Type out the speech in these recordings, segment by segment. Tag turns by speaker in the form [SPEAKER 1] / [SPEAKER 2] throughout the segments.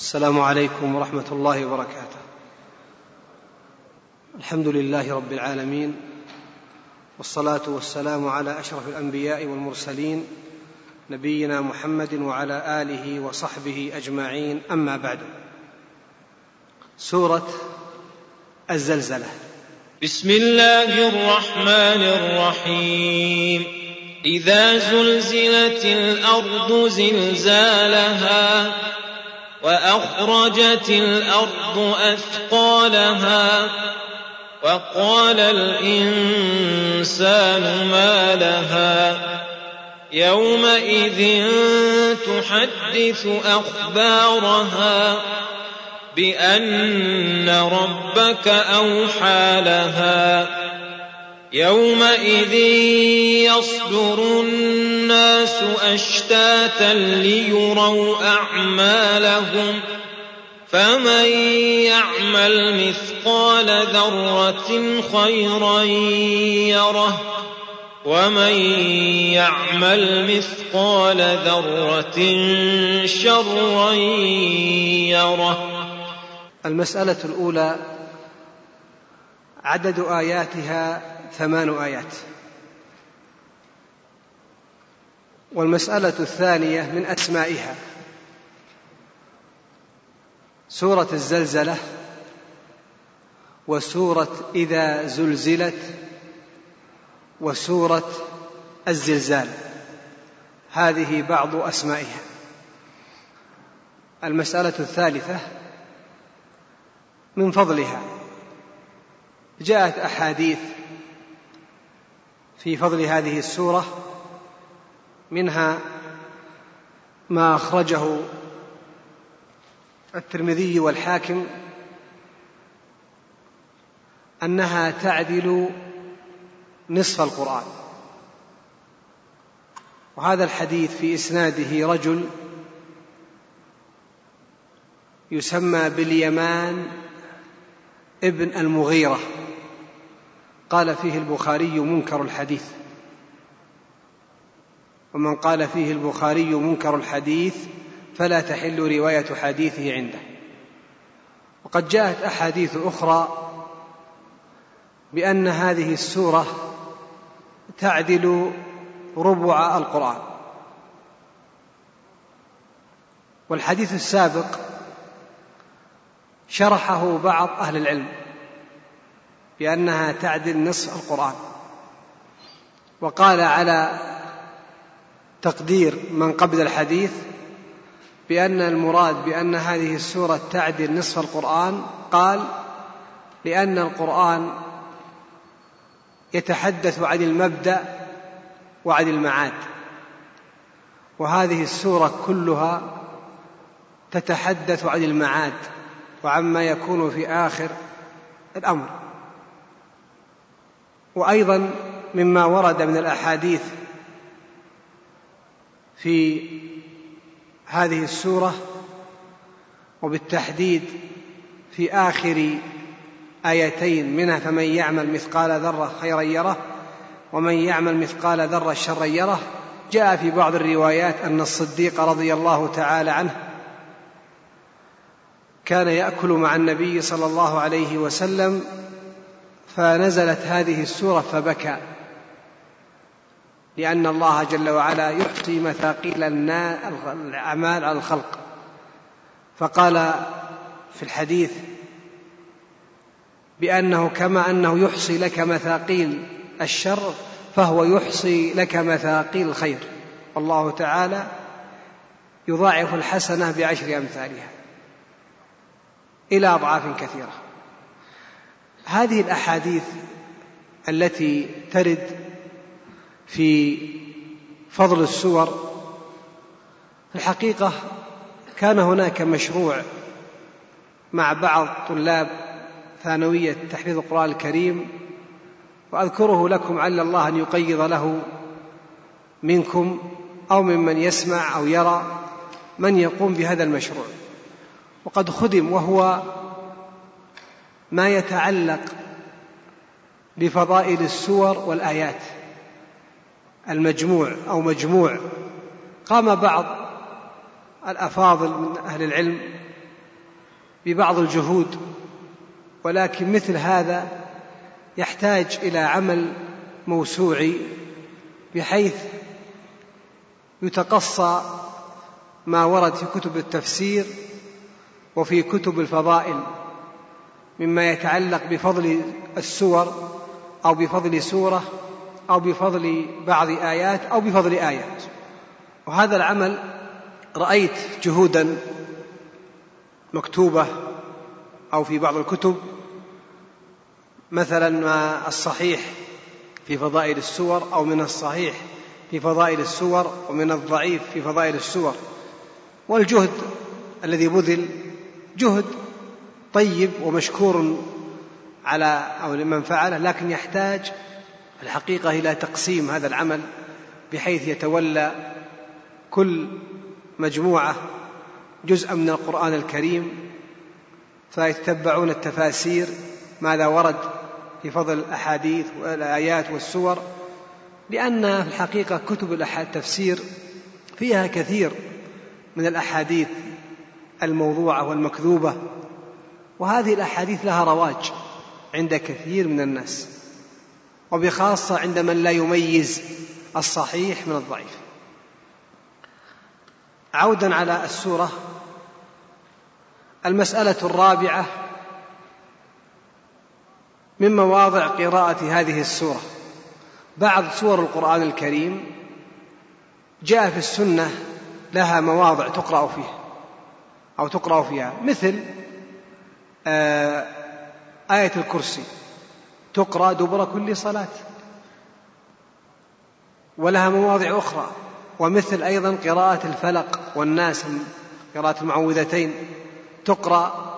[SPEAKER 1] السلام عليكم ورحمة الله وبركاته. الحمد لله رب العالمين والصلاة والسلام على أشرف الأنبياء والمرسلين نبينا محمد وعلى آله وصحبه أجمعين. أما بعد سورة الزلزلة.
[SPEAKER 2] بسم الله الرحمن الرحيم. إذا زلزلت الأرض زلزالها وأخرجت الأرض أثقالها وقال الإنسان ما لها يومئذ تحدث أخبارها بأن ربك أوحى لها يومئذ يصدر الناس أشتاتا ليروا أعمالهم فمن يعمل مثقال ذرة خيرا يره ومن يعمل مثقال ذرة شرا يره
[SPEAKER 1] المسألة الأولى عدد آياتها ثمان آيات. والمسألة الثانية من أسمائها. سورة الزلزلة وسورة إذا زلزلت وسورة الزلزال. هذه بعض أسمائها. المسألة الثالثة من فضلها. جاءت أحاديث في فضل هذه السورة منها ما أخرجه الترمذي والحاكم أنها تعدل نصف القرآن. وهذا الحديث في إسناده رجل يسمى باليمان ابن المغيرة. قال فيه البخاري منكر الحديث. ومن قال فيه البخاري منكر الحديث فلا تحل رواية حديثه عنده. وقد جاءت أحاديث أخرى بأن هذه السورة تعدل ربع القرآن. والحديث السابق شرحه بعض أهل العلم. بأنها تعدل نصف القرآن. وقال على تقدير من قبل الحديث بأن المراد بأن هذه السورة تعدل نصف القرآن قال لأن القرآن يتحدث عن المبدأ وعن المعاد. وهذه السورة كلها تتحدث عن المعاد وعما يكون في آخر الأمر. وأيضا مما ورد من الأحاديث في هذه السورة وبالتحديد في آخر آيتين منها فمن يعمل مثقال ذرة خيرا يره ومن يعمل مثقال ذرة شرا يره. جاء في بعض الروايات أن الصديق رضي الله تعالى عنه كان يأكل مع النبي صلى الله عليه وسلم فنزلت هذه السورة فبكى. لأن الله جل وعلا يحصي مثاقيل الأعمال على الخلق. فقال في الحديث بأنه كما أنه يحصي لك مثاقيل الشر فهو يحصي لك مثاقيل الخير. والله تعالى يضاعف الحسنة بعشر أمثالها إلى أضعاف كثيرة. هذه الأحاديث التي ترد في فضل السور في الحقيقة كان هناك مشروع مع بعض طلاب ثانوية تحفيظ القرآن الكريم وأذكره لكم عل الله أن يقيض له منكم أو ممن يسمع أو يرى من يقوم بهذا المشروع. وقد خدم وهو ما يتعلق بفضائل السور والآيات. المجموع أو مجموع. قام بعض الأفاضل من أهل العلم ببعض الجهود ولكن مثل هذا يحتاج إلى عمل موسوعي بحيث يتقصى ما ورد في كتب التفسير وفي كتب الفضائل. مما يتعلق بفضل السور أو بفضل سورة أو بفضل بعض آيات أو بفضل آيات. وهذا العمل رأيت جهودا مكتوبة أو في بعض الكتب مثلا ما الصحيح في فضائل السور أو من الصحيح في فضائل السور ومن الضعيف في فضائل السور. والجهد الذي بذل جهد طيب ومشكور على أو لمن فعله لكن يحتاج الحقيقة إلى تقسيم هذا العمل بحيث يتولى كل مجموعة جزءا من القرآن الكريم فيتتبعون التفاسير ماذا ورد في فضل الأحاديث والآيات والسور لأن في الحقيقة كتب التفسير فيها كثير من الأحاديث الموضوعة والمكذوبة. وهذه الأحاديث لها رواج عند كثير من الناس وبخاصة عند من لا يميز الصحيح من الضعيف. عودا على السورة المسألة الرابعة من مواضع قراءة هذه السورة. بعض سور القرآن الكريم جاء في السنة لها مواضع تقرأ فيها أو تقرأ فيها مثل آية الكرسي. تقرأ دبر كل صلاة. ولها مواضع أخرى. ومثل أيضا قراءة الفلق والناس قراءة المعوذتين. تقرأ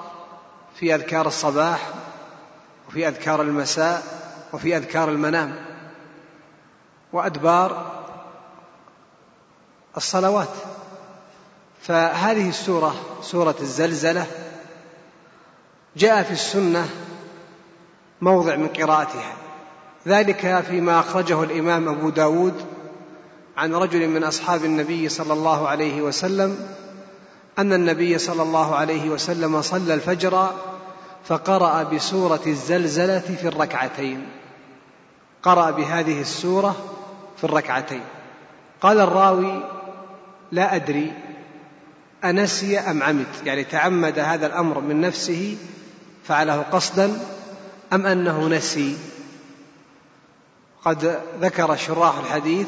[SPEAKER 1] في أذكار الصباح وفي أذكار المساء وفي أذكار المنام. وأدبار الصلوات. فهذه السورة سورة الزلزلة جاء في السنة موضع من قراءتها. ذلك فيما أخرجه الإمام أبو داود عن رجل من أصحاب النبي صلى الله عليه وسلم أن النبي صلى الله عليه وسلم صلى الفجر فقرأ بسورة الزلزلة في الركعتين. قرأ بهذه السورة في الركعتين. قال الراوي لا أدري أنسي أم عمد. يعني تعمد هذا الأمر من نفسه فعله قصدا أم أنه نسي؟ قد ذكر شراح الحديث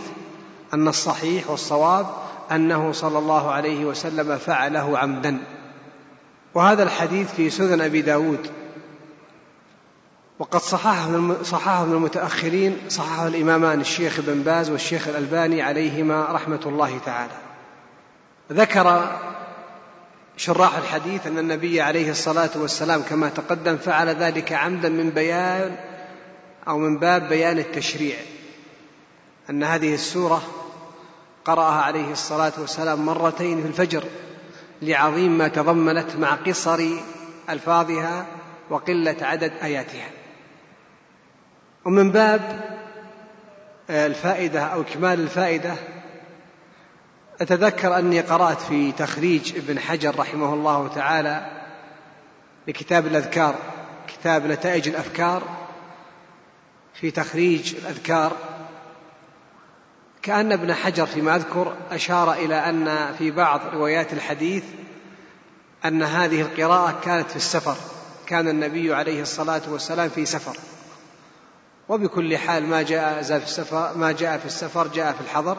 [SPEAKER 1] أن الصحيح والصواب أنه صلى الله عليه وسلم فعله عمدا. وهذا الحديث في سنن أبي داود. وقد صححه صححه من المتأخرين صححه الإمامان الشيخ ابن باز والشيخ الألباني عليهما رحمة الله تعالى. ذكر شراح الحديث أن النبي عليه الصلاة والسلام كما تقدم فعل ذلك عمدا من بيان أو من باب بيان التشريع. أن هذه السورة قرأها عليه الصلاة والسلام مرتين في الفجر لعظيم ما تضمنت مع قصر ألفاظها وقلة عدد آياتها. ومن باب الفائدة أو إكمال الفائدة أتذكر أني قرأت في تخريج ابن حجر رحمه الله تعالى لكتاب الأذكار كتاب نتائج الأفكار في تخريج الأذكار. كأن ابن حجر فيما أذكر أشار إلى أن في بعض روايات الحديث أن هذه القراءة كانت في السفر كان النبي عليه الصلاة والسلام في سفر. وبكل حال ما جاء في السفر ما جاء في السفر جاء في الحضر.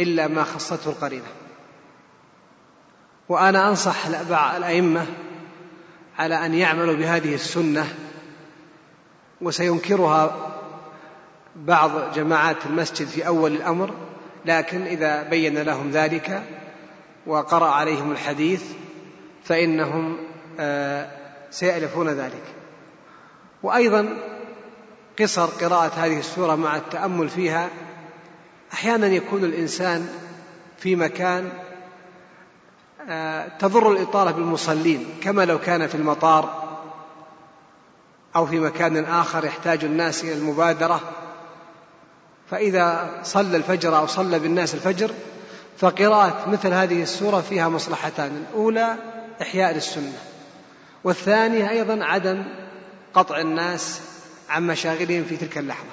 [SPEAKER 1] إلا ما خصته القرينة. وأنا أنصح الأئمة على أن يعملوا بهذه السنة وسينكرها بعض جماعات المسجد في أول الأمر لكن إذا بين لهم ذلك وقرأ عليهم الحديث فإنهم آه، سيألفون ذلك. وأيضا قصر قراءة هذه السورة مع التأمل فيها أحيانا يكون الإنسان في مكان آه، تضر الإطالة بالمصلين كما لو كان في المطار أو في مكان آخر يحتاج الناس إلى المبادرة. فإذا صلى الفجر أو صلى بالناس الفجر فقراءة مثل هذه السورة فيها مصلحتان الأولى إحياء للسنة والثانية أيضا عدم قطع الناس عن مشاغلهم في تلك اللحظة.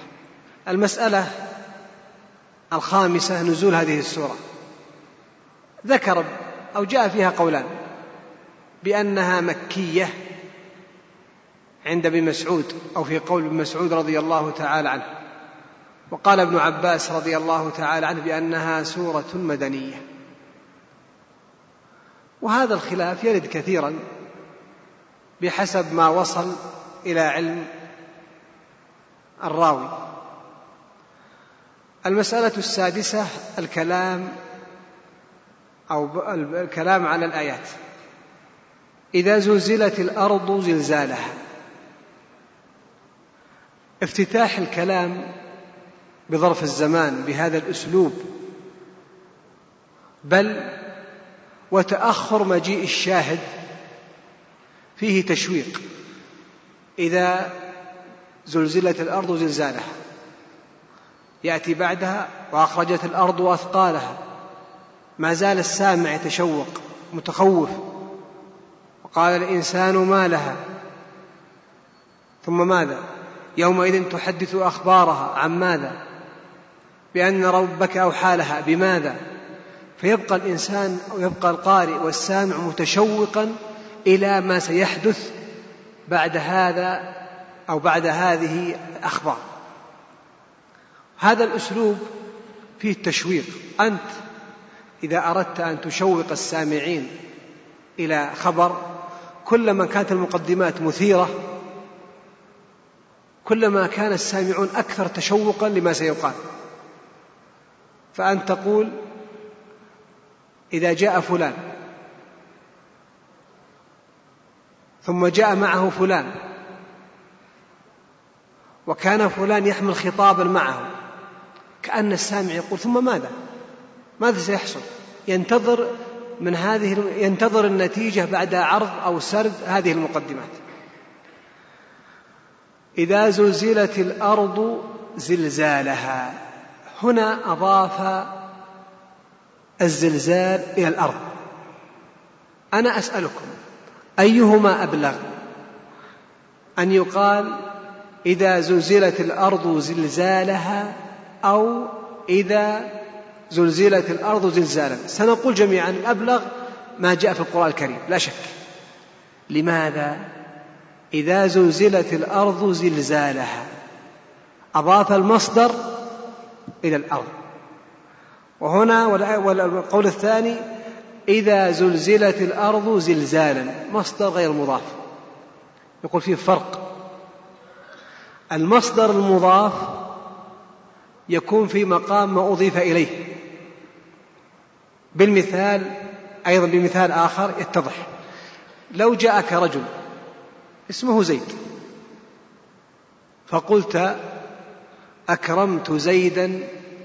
[SPEAKER 1] المسألة الخامسة نزول هذه السورة. ذكر أو جاء فيها قولان. بأنها مكية عند ابن مسعود أو في قول ابن مسعود رضي الله تعالى عنه. وقال ابن عباس رضي الله تعالى عنه بأنها سورة مدنية. وهذا الخلاف يرد كثيرا بحسب ما وصل إلى علم الراوي. المسألة السادسة الكلام أو الكلام على الآيات. إذا زلزلت الأرض زلزالها. افتتاح الكلام بظرف الزمان بهذا الأسلوب. بل وتأخر مجيء الشاهد فيه تشويق. إذا زلزلت الأرض زلزالها. يأتي بعدها وأخرجت الأرض أثقالها ما زال السامع يتشوق متخوف. وقال الإنسان ما لها؟ ثم ماذا؟ يومئذ تحدث أخبارها عن ماذا؟ بأن ربك أوحى لها بماذا؟ فيبقى الإنسان أو يبقى القارئ والسامع متشوقا إلى ما سيحدث بعد هذا أو بعد هذه الأخبار. هذا الأسلوب فيه التشويق أنت إذا أردت أن تشوق السامعين إلى خبر كلما كانت المقدمات مثيرة كلما كان السامعون أكثر تشوقا لما سيقال. فأن تقول إذا جاء فلان ثم جاء معه فلان وكان فلان يحمل خطابا معه كأن السامع يقول ثم ماذا؟ ماذا سيحصل؟ ينتظر من هذه ينتظر النتيجة بعد عرض أو سرد هذه المقدمات. إذا زلزلت الأرض زلزالها هنا أضاف الزلزال إلى الأرض أنا أسألكم أيهما أبلغ أن يقال إذا زلزلت الأرض زلزالها أو إذا زلزلت الأرض زلزالا. سنقول جميعا الأبلغ ما جاء في القرآن الكريم. لا شك. لماذا؟ إذا زلزلت الأرض زلزالها أضاف المصدر إلى الأرض. وهنا والقول الثاني إذا زلزلت الأرض زلزالا مصدر غير مضاف. يقول فيه فرق. المصدر المضاف يكون في مقام ما أضيف إليه. بالمثال أيضا بمثال آخر يتضح لو جاءك رجل اسمه زيد فقلت أكرمت زيدا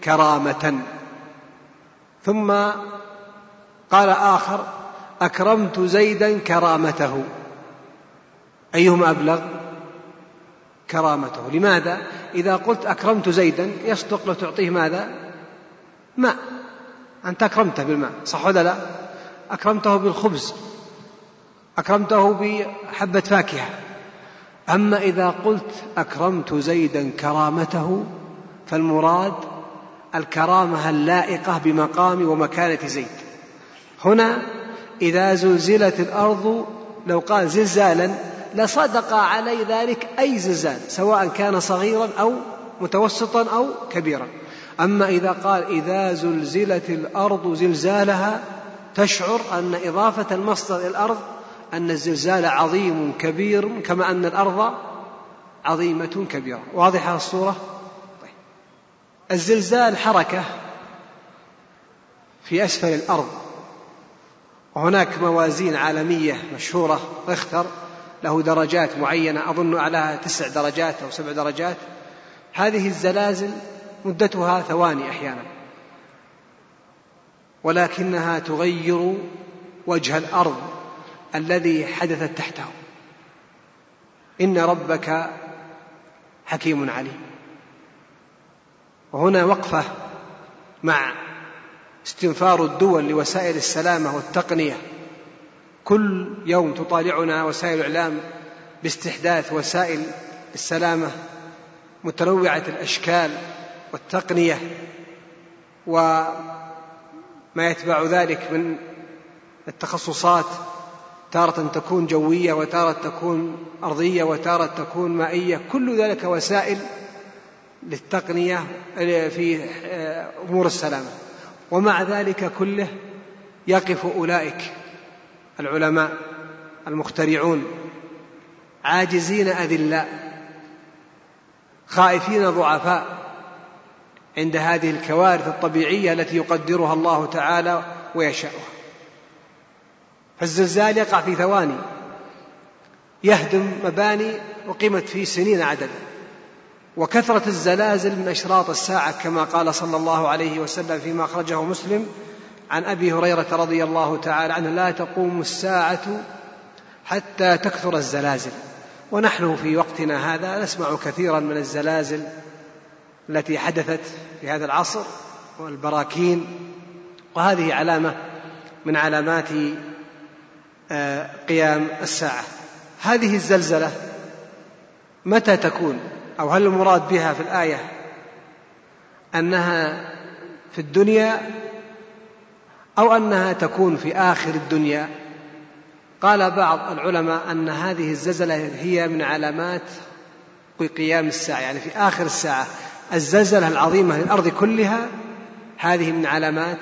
[SPEAKER 1] كرامة. ثم قال آخر أكرمت زيدا كرامته. أيهما أبلغ؟ كرامته. لماذا؟ إذا قلت أكرمت زيدا يصدق لو تعطيه ماذا؟ ماء. أنت أكرمته بالماء صح ولا لا؟ أكرمته بالخبز. أكرمته بحبة فاكهة. أما إذا قلت أكرمت زيدا كرامته فالمراد الكرامة اللائقة بمقام ومكانة زيد. هنا إذا زلزلت الأرض لو قال زلزالا لصدق علي ذلك أي زلزال سواء كان صغيرا أو متوسطا أو كبيرا. أما إذا قال إذا زلزلت الأرض زلزالها تشعر أن إضافة المصدر إلى الأرض أن الزلزال عظيم كبير كما أن الأرض عظيمة كبيرة. واضحة الصورة؟ طيب. الزلزال حركة في أسفل الأرض. وهناك موازين عالمية مشهورة ريختر له درجات معينة أظن أعلاها تسع درجات أو سبع درجات. هذه الزلازل مدتها ثواني أحيانا. ولكنها تغير وجه الأرض الذي حدثت تحته. إن ربك حكيم عليم. وهنا وقفة مع استنفار الدول لوسائل السلامة والتقنية. كل يوم تطالعنا وسائل الإعلام باستحداث وسائل السلامة متنوعة الأشكال والتقنية وما يتبع ذلك من التخصصات تارة تكون جوية وتارة تكون أرضية وتارة تكون مائية كل ذلك وسائل للتقنية في أمور السلامة. ومع ذلك كله يقف أولئك. العلماء المخترعون عاجزين أذلاء خائفين ضعفاء عند هذه الكوارث الطبيعية التي يقدرها الله تعالى ويشاؤها فالزلزال يقع في ثواني يهدم مباني أقيمت في سنين عددا. وكثرة الزلازل من أشراط الساعة كما قال صلى الله عليه وسلم فيما أخرجه مسلم عن أبي هريرة رضي الله تعالى عنه لا تقوم الساعة حتى تكثر الزلازل. ونحن في وقتنا هذا نسمع كثيرا من الزلازل التي حدثت في هذا العصر والبراكين وهذه علامة من علامات آه، قيام الساعة. هذه الزلزلة متى تكون؟ أو هل المراد بها في الآية أنها في الدنيا أو أنها تكون في آخر الدنيا. قال بعض العلماء أن هذه الزلزلة هي من علامات قيام الساعة يعني في آخر الساعة. الزلزلة العظيمة للأرض كلها هذه من علامات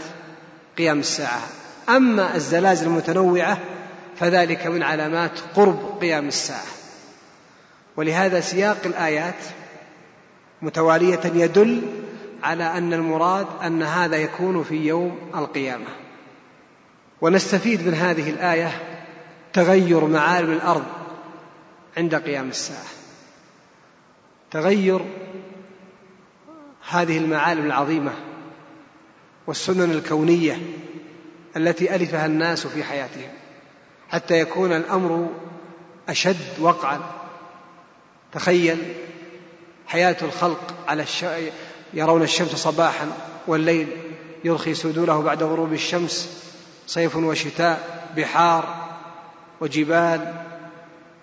[SPEAKER 1] قيام الساعة. أما الزلازل المتنوعة فذلك من علامات قرب قيام الساعة. ولهذا سياق الآيات متوالية يدل على أن المراد أن هذا يكون في يوم القيامة. ونستفيد من هذه الآية تغير معالم الأرض عند قيام الساعة. تغير هذه المعالم العظيمة والسنن الكونية التي ألفها الناس في حياتهم حتى يكون الأمر أشد وقعا. تخيل حياة الخلق على الش... يرون الشمس صباحا والليل يرخي سدوله بعد غروب الشمس صيف وشتاء بحار وجبال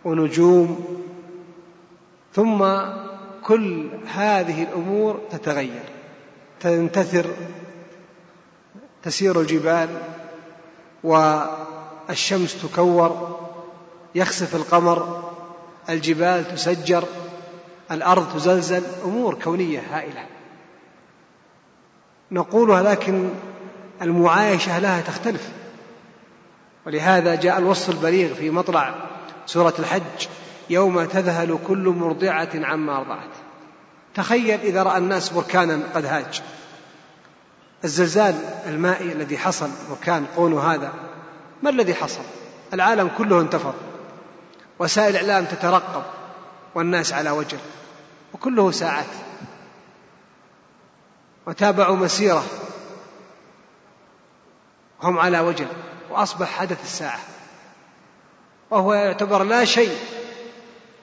[SPEAKER 1] ونجوم. ثم كل هذه الأمور تتغير تنتثر تسير الجبال والشمس تكور يخسف القمر الجبال تسجر الأرض تزلزل أمور كونية هائلة. نقولها لكن المعايشة لها تختلف. ولهذا جاء الوصف البليغ في مطلع سورة الحج يوم تذهل كل مرضعة عما أرضعت. تخيل إذا رأى الناس بركانا قد هاج. الزلزال المائي الذي حصل بركان قونو هذا ما الذي حصل؟ العالم كله انتفض. وسائل الاعلام تترقب والناس على وجل وكله ساعات. وتابعوا مسيرة هم على وجل وأصبح حدث الساعة. وهو يعتبر لا شيء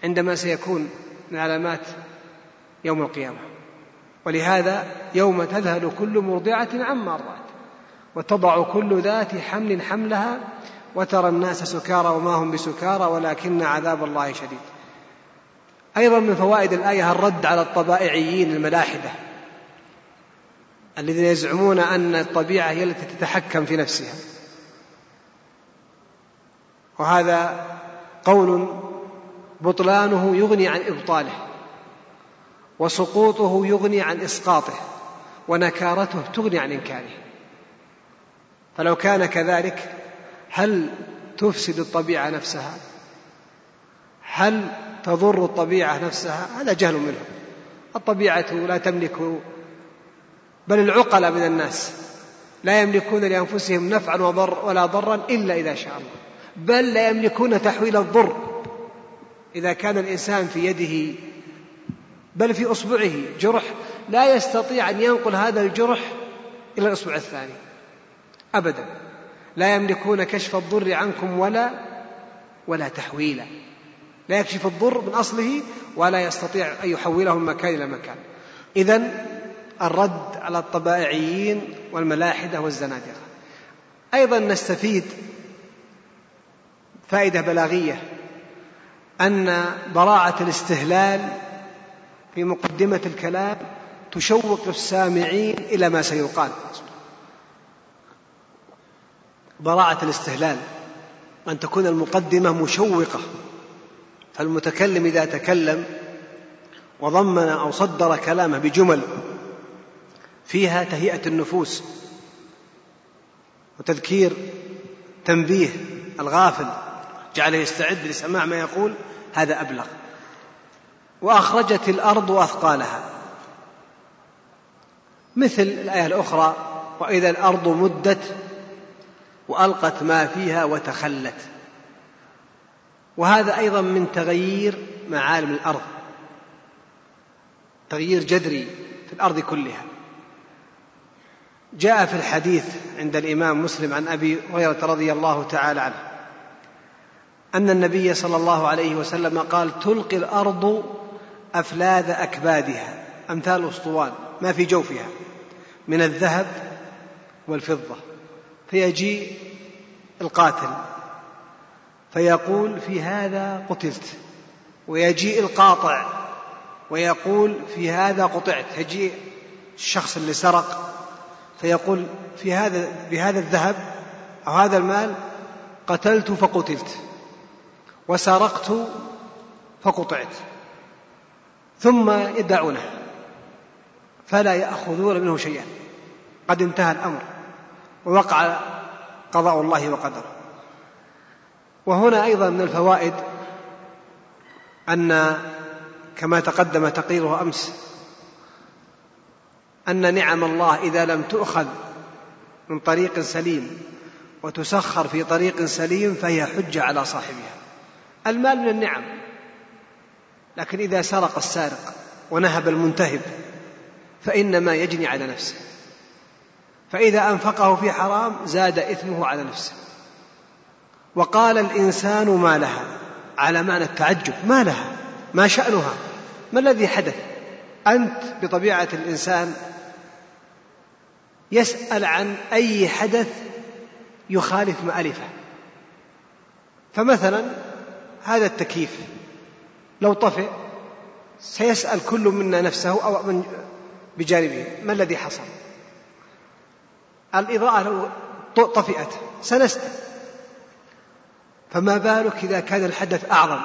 [SPEAKER 1] عندما سيكون من علامات يوم القيامة. ولهذا يوم تذهل كل مرضعة عما ارضعت وتضع كل ذات حمل حملها وترى الناس سكارى وما هم بسكارى ولكن عذاب الله شديد. أيضا من فوائد الآية الرد على الطبائعيين الملاحدة. الذين يزعمون أن الطبيعة هي التي تتحكم في نفسها. وهذا قول بطلانه يغني عن إبطاله وسقوطه يغني عن إسقاطه ونكارته تغني عن إنكاره. فلو كان كذلك هل تفسد الطبيعة نفسها؟ هل تضر الطبيعة نفسها؟ هذا جهل منهم الطبيعة لا تملك بل العقلاء من الناس. لا يملكون لأنفسهم نفعا ولا ضرا إلا إذا شاء الله. بل لا يملكون تحويل الضر إذا كان الإنسان في يده بل في إصبعه جرح. لا يستطيع أن ينقل هذا الجرح إلى الإصبع الثاني. أبدا. لا يملكون كشف الضر عنكم ولا ولا تحويلا لا يكشف الضر من أصله ولا يستطيع أن يحوله من مكان إلى مكان. إذا الرد على الطبائعيين والملاحدة والزنادقة. أيضا نستفيد فائدة بلاغية أن براعة الاستهلال في مقدمة الكلام تشوق السامعين إلى ما سيقال. براعة الاستهلال أن تكون المقدمة مشوقة فالمتكلم إذا تكلم وضمن أو صدر كلامه بجمل فيها تهيئة النفوس وتذكير تنبيه الغافل. جعله يستعد لسماع ما يقول هذا أبلغ. وأخرجت الأرض أثقالها. مثل الآية الأخرى وإذا الأرض مدت وألقت ما فيها وتخلت. وهذا أيضا من تغيير معالم الأرض. تغيير جذري في الأرض كلها. جاء في الحديث عند الإمام مسلم عن أبي هريرة رضي الله تعالى عنه أن النبي صلى الله عليه وسلم قال تلقي الأرض أفلاذ أكبادها أمثال الأسطوان ما في جوفها من الذهب والفضة. فيجيء القاتل فيقول في هذا قتلت. ويجيء القاطع ويقول في هذا قطعت. يجيء الشخص اللي سرق فيقول في هذا بهذا الذهب أو هذا المال قتلت فقتلت وسرقت فقطعت ثم يدعونه فلا يأخذون منه شيئا قد انتهى الأمر ووقع قضاء الله وقدره وهنا أيضا من الفوائد أن كما تقدم تقريره أمس أن نعم الله إذا لم تؤخذ من طريق سليم وتسخر في طريق سليم فهي حجة على صاحبها. المال من النعم لكن إذا سرق السارق ونهب المنتهب فإنما يجني على نفسه. فإذا أنفقه في حرام زاد إثمه على نفسه. وقال الإنسان ما لها على معنى التعجب ما لها ما شأنها ما الذي حدث؟ أنت بطبيعة الإنسان يسأل عن أي حدث يخالف مآلفه. فمثلا هذا التكييف لو طفئ سيسأل كل منا نفسه أو من بجانبه ما الذي حصل؟ الإضاءة لو طفئت سنسأل فما بالك إذا كان الحدث أعظم؟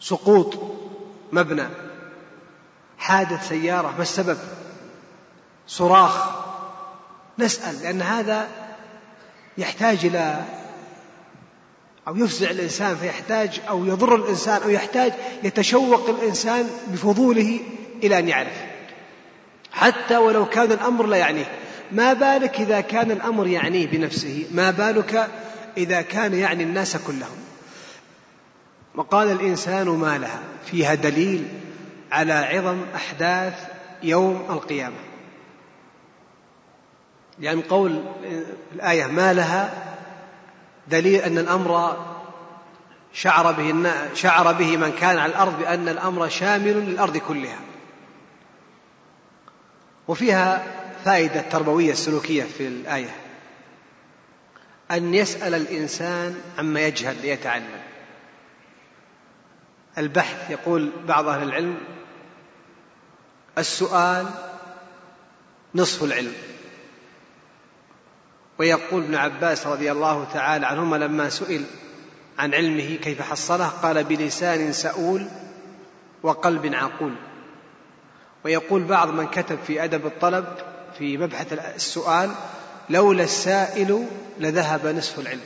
[SPEAKER 1] سقوط مبنى حادث سيارة ما السبب؟ صراخ. نسأل لأن هذا يحتاج إلى أو يفزع الإنسان فيحتاج أو يضر الإنسان أو يحتاج يتشوق الإنسان بفضوله إلى أن يعرف. حتى ولو كان الأمر لا يعنيه. ما بالك إذا كان الأمر يعنيه بنفسه؟ ما بالك إذا كان يعني الناس كلهم؟ وقال الإنسان ما لها. فيها دليل على عظم أحداث يوم القيامة. يعني قول الآية ما لها دليل أن الأمر شعر به شعر به من كان على الأرض بأن الأمر شامل للأرض كلها. وفيها فائدة تربوية سلوكية في الآية. أن يسأل الإنسان عما يجهل ليتعلم. البحث يقول بعض أهل العلم السؤال نصف العلم. ويقول ابن عباس رضي الله تعالى عنهما لما سئل عن علمه كيف حصله قال بلسان سؤول وقلب عقول. ويقول بعض من كتب في أدب الطلب في مبحث السؤال لولا السائل لذهب نصف العلم.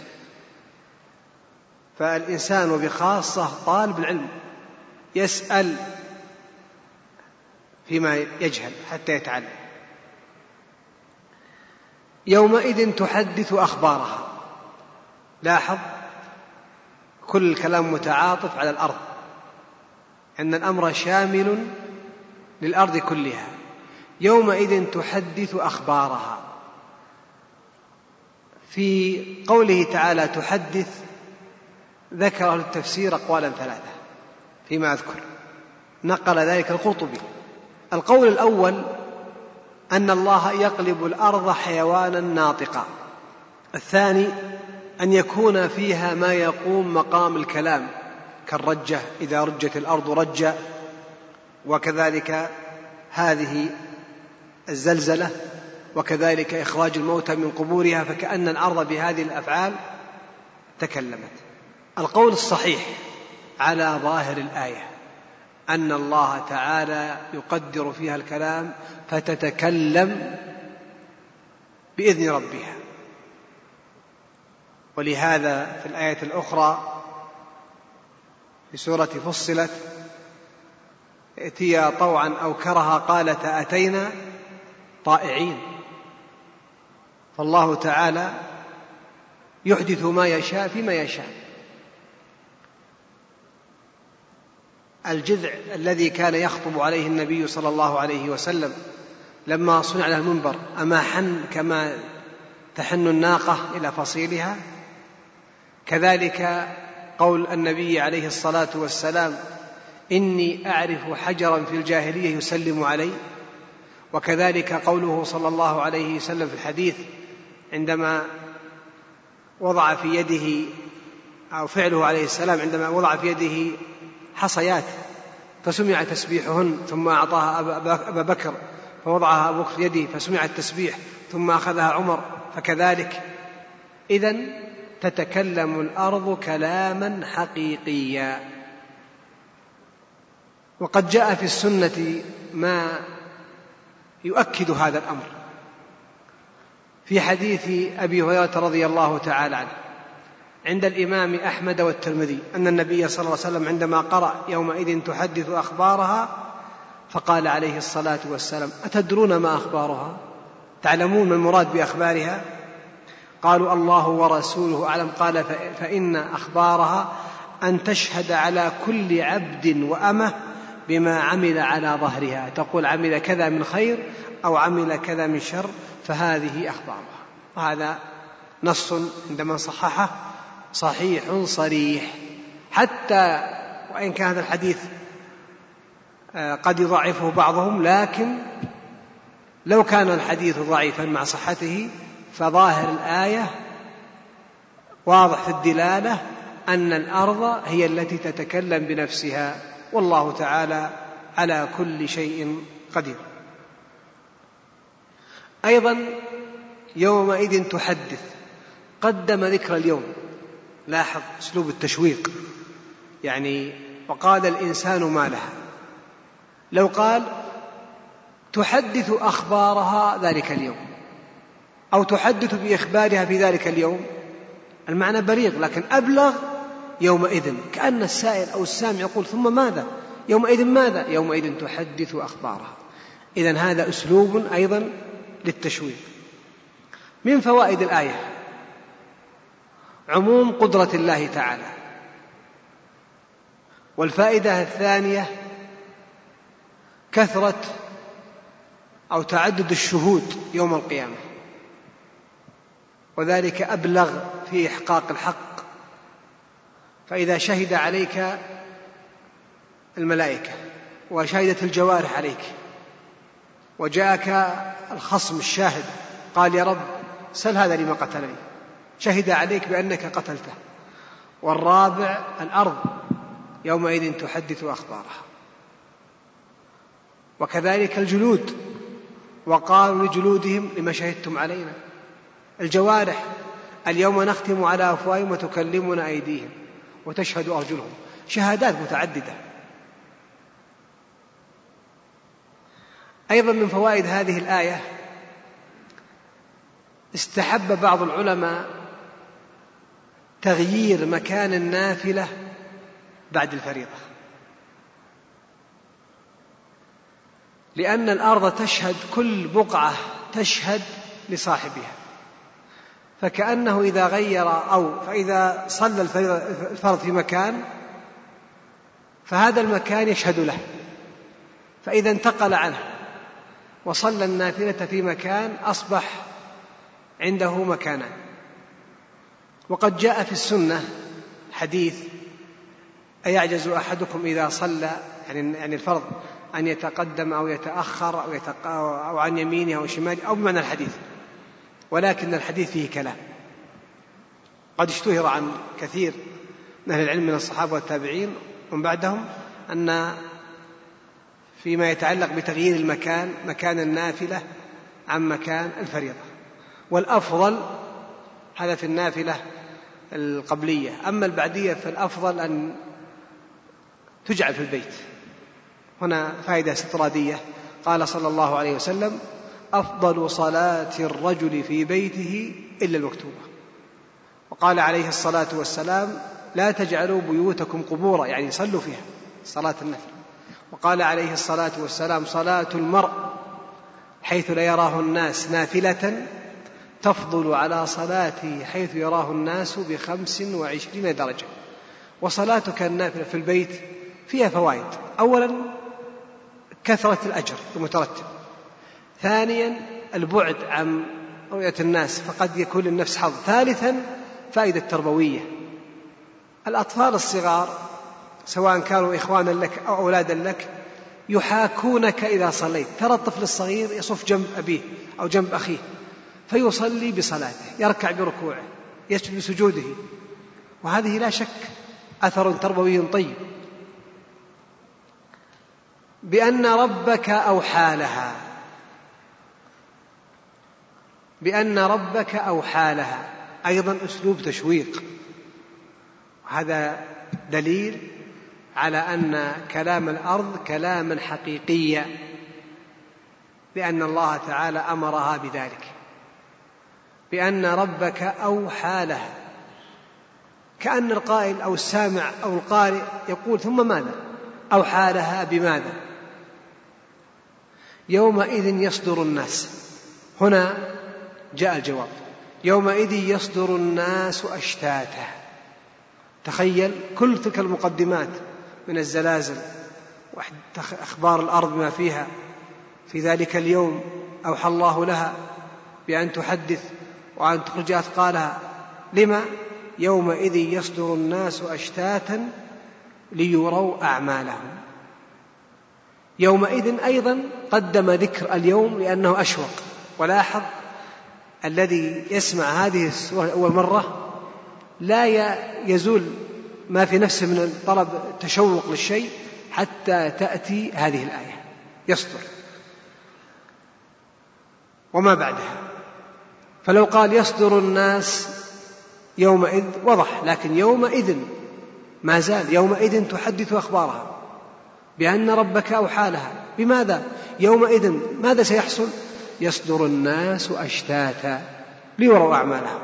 [SPEAKER 1] فالإنسان وبخاصة طالب العلم يسأل فيما يجهل حتى يتعلم. يومئذ تحدث أخبارها. لاحظ كل الكلام متعاطف على الأرض أن الأمر شامل للأرض كلها. يومئذ تحدث أخبارها. في قوله تعالى تحدث ذكر التفسير أقوالا ثلاثة فيما أذكر. نقل ذلك القرطبي. القول الأول أن الله يقلب الأرض حيوانا ناطقا. الثاني أن يكون فيها ما يقوم مقام الكلام كالرجة إذا رجت الأرض رجا وكذلك هذه الزلزلة وكذلك إخراج الموتى من قبورها فكأن الأرض بهذه الأفعال تكلمت. القول الصحيح على ظاهر الآية. أن الله تعالى يقدر فيها الكلام فتتكلم بإذن ربها. ولهذا في الآية الأخرى في سورة فصلت ائتيا طوعا أو كرها قالتا أتينا طائعين. فالله تعالى يحدث ما يشاء فيما يشاء. الجذع الذي كان يخطب عليه النبي صلى الله عليه وسلم لما صنع له المنبر أما حن كما تحن الناقة إلى فصيلها؟ كذلك قول النبي عليه الصلاة والسلام إني أعرف حجرا في الجاهلية يسلم علي. وكذلك قوله صلى الله عليه وسلم في الحديث عندما وضع في يده أو فعله عليه السلام عندما وضع في يده حصيات فسمع تسبيحهن ثم أعطاها أبا بكر فوضعها أبو بكر في يده فسمع التسبيح ثم أخذها عمر فكذلك. إذا تتكلم الأرض كلاما حقيقيا. وقد جاء في السنة ما يؤكد هذا الأمر في حديث أبي هريرة رضي الله تعالى عنه. عند الإمام أحمد والترمذي أن النبي صلى الله عليه وسلم عندما قرأ يومئذ تحدث أخبارها فقال عليه الصلاة والسلام أتدرون ما أخبارها؟ تعلمون ما المراد بأخبارها؟ قالوا الله ورسوله أعلم. قال فإن أخبارها أن تشهد على كل عبد وأمة بما عمل على ظهرها. تقول عمل كذا من خير أو عمل كذا من شر فهذه أخبارها. وهذا نص عندما صححه صحيح صريح. حتى وإن كان هذا الحديث آه، قد يضعفه بعضهم لكن لو كان الحديث ضعيفا مع صحته فظاهر الآية واضح في الدلالة أن الأرض هي التي تتكلم بنفسها. والله تعالى على كل شيء قدير. أيضا يومئذ تحدث قدم ذكر اليوم. لاحظ أسلوب التشويق. يعني وقال الإنسان ما لها. لو قال تحدث أخبارها ذلك اليوم أو تحدث بإخبارها في ذلك اليوم المعنى بليغ لكن أبلغ يومئذ. كأن السائل أو السامع يقول ثم ماذا؟ يومئذ ماذا؟ يومئذ تحدث أخبارها. اذا هذا أسلوب أيضا للتشويق. من فوائد الآية؟ عموم قدرة الله تعالى. والفائدة الثانية كثرة أو تعدد الشهود يوم القيامة. وذلك أبلغ في إحقاق الحق. فإذا شهد عليك الملائكة وشهدت الجوارح عليك وجاءك الخصم الشاهد قال يا رب سل هذا لما قتلني. شهد عليك بأنك قتلته. والرابع الأرض يومئذ تحدث أخبارها. وكذلك الجلود. وقالوا لجلودهم لما شهدتم علينا. الجوارح. اليوم نختم على أفواههم وتكلمنا أيديهم وتشهد أرجلهم. شهادات متعددة. أيضا من فوائد هذه الآية استحب بعض العلماء تغيير مكان النافلة بعد الفريضة. لأن الأرض تشهد كل بقعة تشهد لصاحبها. فكأنه إذا غير أو فإذا صلى الفرض في مكان فهذا المكان يشهد له. فإذا انتقل عنه وصلى النافلة في مكان أصبح عنده مكانان. وقد جاء في السنة حديث أيعجز أحدكم إذا صلى يعني يعني الفرض أن يتقدم أو يتأخر أو, يتق... أو عن يمينه أو شماله أو بمعنى الحديث. ولكن الحديث فيه كلام. قد اشتهر عن كثير من أهل العلم من الصحابة والتابعين ومن بعدهم أن فيما يتعلق بتغيير المكان مكان النافلة عن مكان الفريضة. والأفضل هذا في النافلة القبلية. أما البعدية فالأفضل أن تجعل في البيت. هنا فائدة استطرادية. قال صلى الله عليه وسلم أفضل صلاة الرجل في بيته إلا المكتوبة. وقال عليه الصلاة والسلام لا تجعلوا بيوتكم قبورا يعني صلوا فيها صلاة النفل. وقال عليه الصلاة والسلام صلاة المرء حيث لا يراه الناس نافلة تفضل على صلاته حيث يراه الناس بخمس وعشرين درجة. وصلاتك النافلة في البيت فيها فوائد. أولا كثرة الأجر المترتب. ثانيا البعد عن رؤية الناس فقد يكون للنفس حظ. ثالثا فائدة تربوية. الأطفال الصغار سواء كانوا إخوانا لك أو أولادا لك يحاكونك إذا صليت. ترى الطفل الصغير يصف جنب أبيه أو جنب أخيه. فيصلي بصلاته يركع بركوعه يسجد بسجوده وهذه لا شك أثر تربوي طيب. بأن ربك أوحى لها. بأن ربك أوحى لها. أيضا أسلوب تشويق. هذا دليل على أن كلام الأرض كلاما حقيقيا لأن الله تعالى أمرها بذلك. بأن ربك أوحى لها. كأن القائل أو السامع أو القارئ يقول ثم ماذا؟ أوحى لها بماذا؟ يومئذ يصدر الناس. هنا جاء الجواب. يومئذ يصدر الناس أشتاتا. تخيل كل تلك المقدمات من الزلازل وأخبار الأرض بما فيها. في ذلك اليوم أوحى الله لها بأن تحدث وأن تخرج أثقالها لما يومئذ يصدر الناس أشتاتا ليروا أعمالهم؟ يومئذ أيضا قدم ذكر اليوم لأنه أشوق. ولاحظ الذي يسمع هذه السورة أول مرة لا يزول ما في نفسه من طلب تشوق للشيء حتى تأتي هذه الآية. يصدر. وما بعدها؟ فلو قال يصدر الناس يومئذ وضح لكن يومئذ ما زال يومئذ تحدث أخبارها بأن ربك أوحى لها. بماذا؟ يومئذ ماذا سيحصل؟ يصدر الناس أشتاتا ليروا أعمالهم.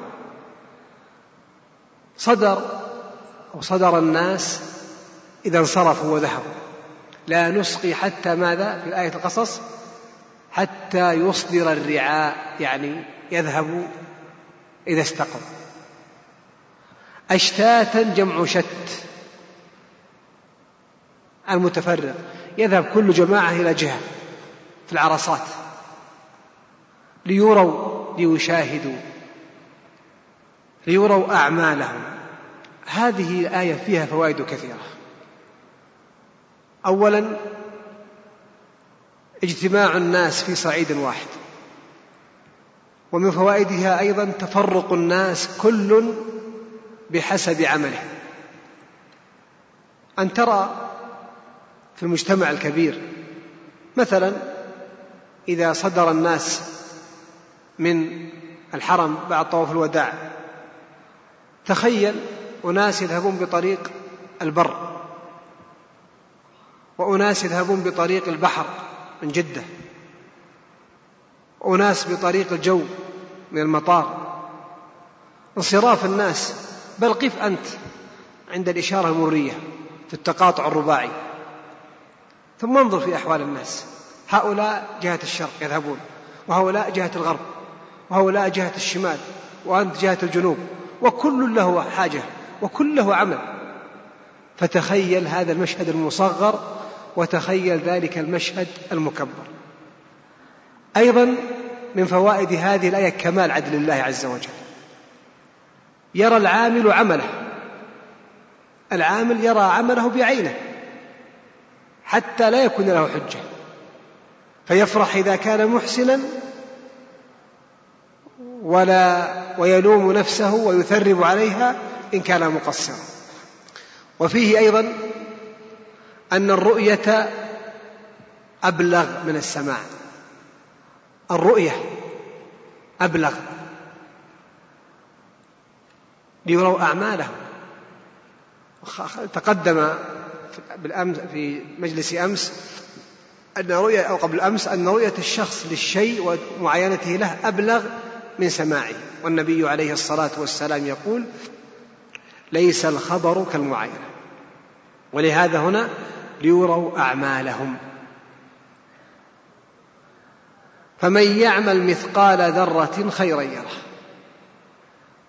[SPEAKER 1] صدر أو صدر الناس إذا انصرفوا وذهبوا. لا نسقي حتى ماذا؟ في آية القصص حتى يصدر الرعاء يعني يذهب إذا استقر. أشتاتا جمع شت. المتفرق. يذهب كل جماعة إلى جهة في العرصات. ليروا ليشاهدوا. ليروا أعمالهم. هذه الآية فيها فوائد كثيرة. أولا اجتماع الناس في صعيد واحد. ومن فوائدها أيضا تفرق الناس كل بحسب عمله. أن ترى في المجتمع الكبير مثلا إذا صدر الناس من الحرم بعد طواف الوداع تخيل أناس يذهبون بطريق البر وأناس يذهبون بطريق البحر من جدة وأناس بطريق الجو من المطار. انصراف الناس بل قف أنت عند الإشارة المرية في التقاطع الرباعي. ثم انظر في أحوال الناس. هؤلاء جهة الشرق يذهبون وهؤلاء جهة الغرب وهؤلاء جهة الشمال وأنت جهة الجنوب وكل له حاجة وكل له عمل. فتخيل هذا المشهد المصغر وتخيل ذلك المشهد المكبر. أيضا من فوائد هذه الآية كمال عدل الله عز وجل. يرى العامل عمله. العامل يرى عمله بعينه. حتى لا يكون له حجة. فيفرح إذا كان محسنا ولا ويلوم نفسه ويثرب عليها إن كان مقصرا. وفيه أيضا أن الرؤية أبلغ من السماع. الرؤية أبلغ. ليروا أعمالهم تقدم بالأمس في مجلس أمس أن رؤية أو قبل أمس أن رؤية الشخص للشيء ومعاينته له أبلغ من سماعه. والنبي عليه الصلاة والسلام يقول ليس الخبر كالمعاينة. ولهذا هنا ليروا أعمالهم. فمن يعمل مثقال ذرة خيرا يره.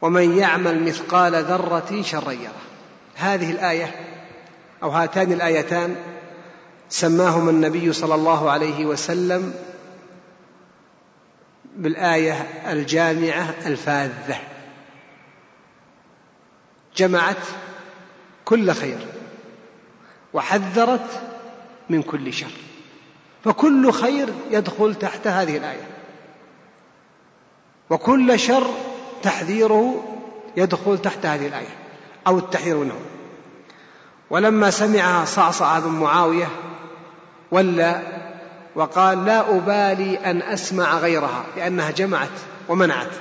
[SPEAKER 1] ومن يعمل مثقال ذرة شرا يره. هذه الآية أو هاتان الآيتان سماهما النبي صلى الله عليه وسلم بالآية الجامعة الفاذة. جمعت كل خير وحذرت من كل شر. فكل خير يدخل تحت هذه الآية. وكل شر تحذيره يدخل تحت هذه الآية. أو التحذير منه. ولما سمعها صعصع بن معاوية ولا وقال لا أبالي أن أسمع غيرها لأنها جمعت ومنعت.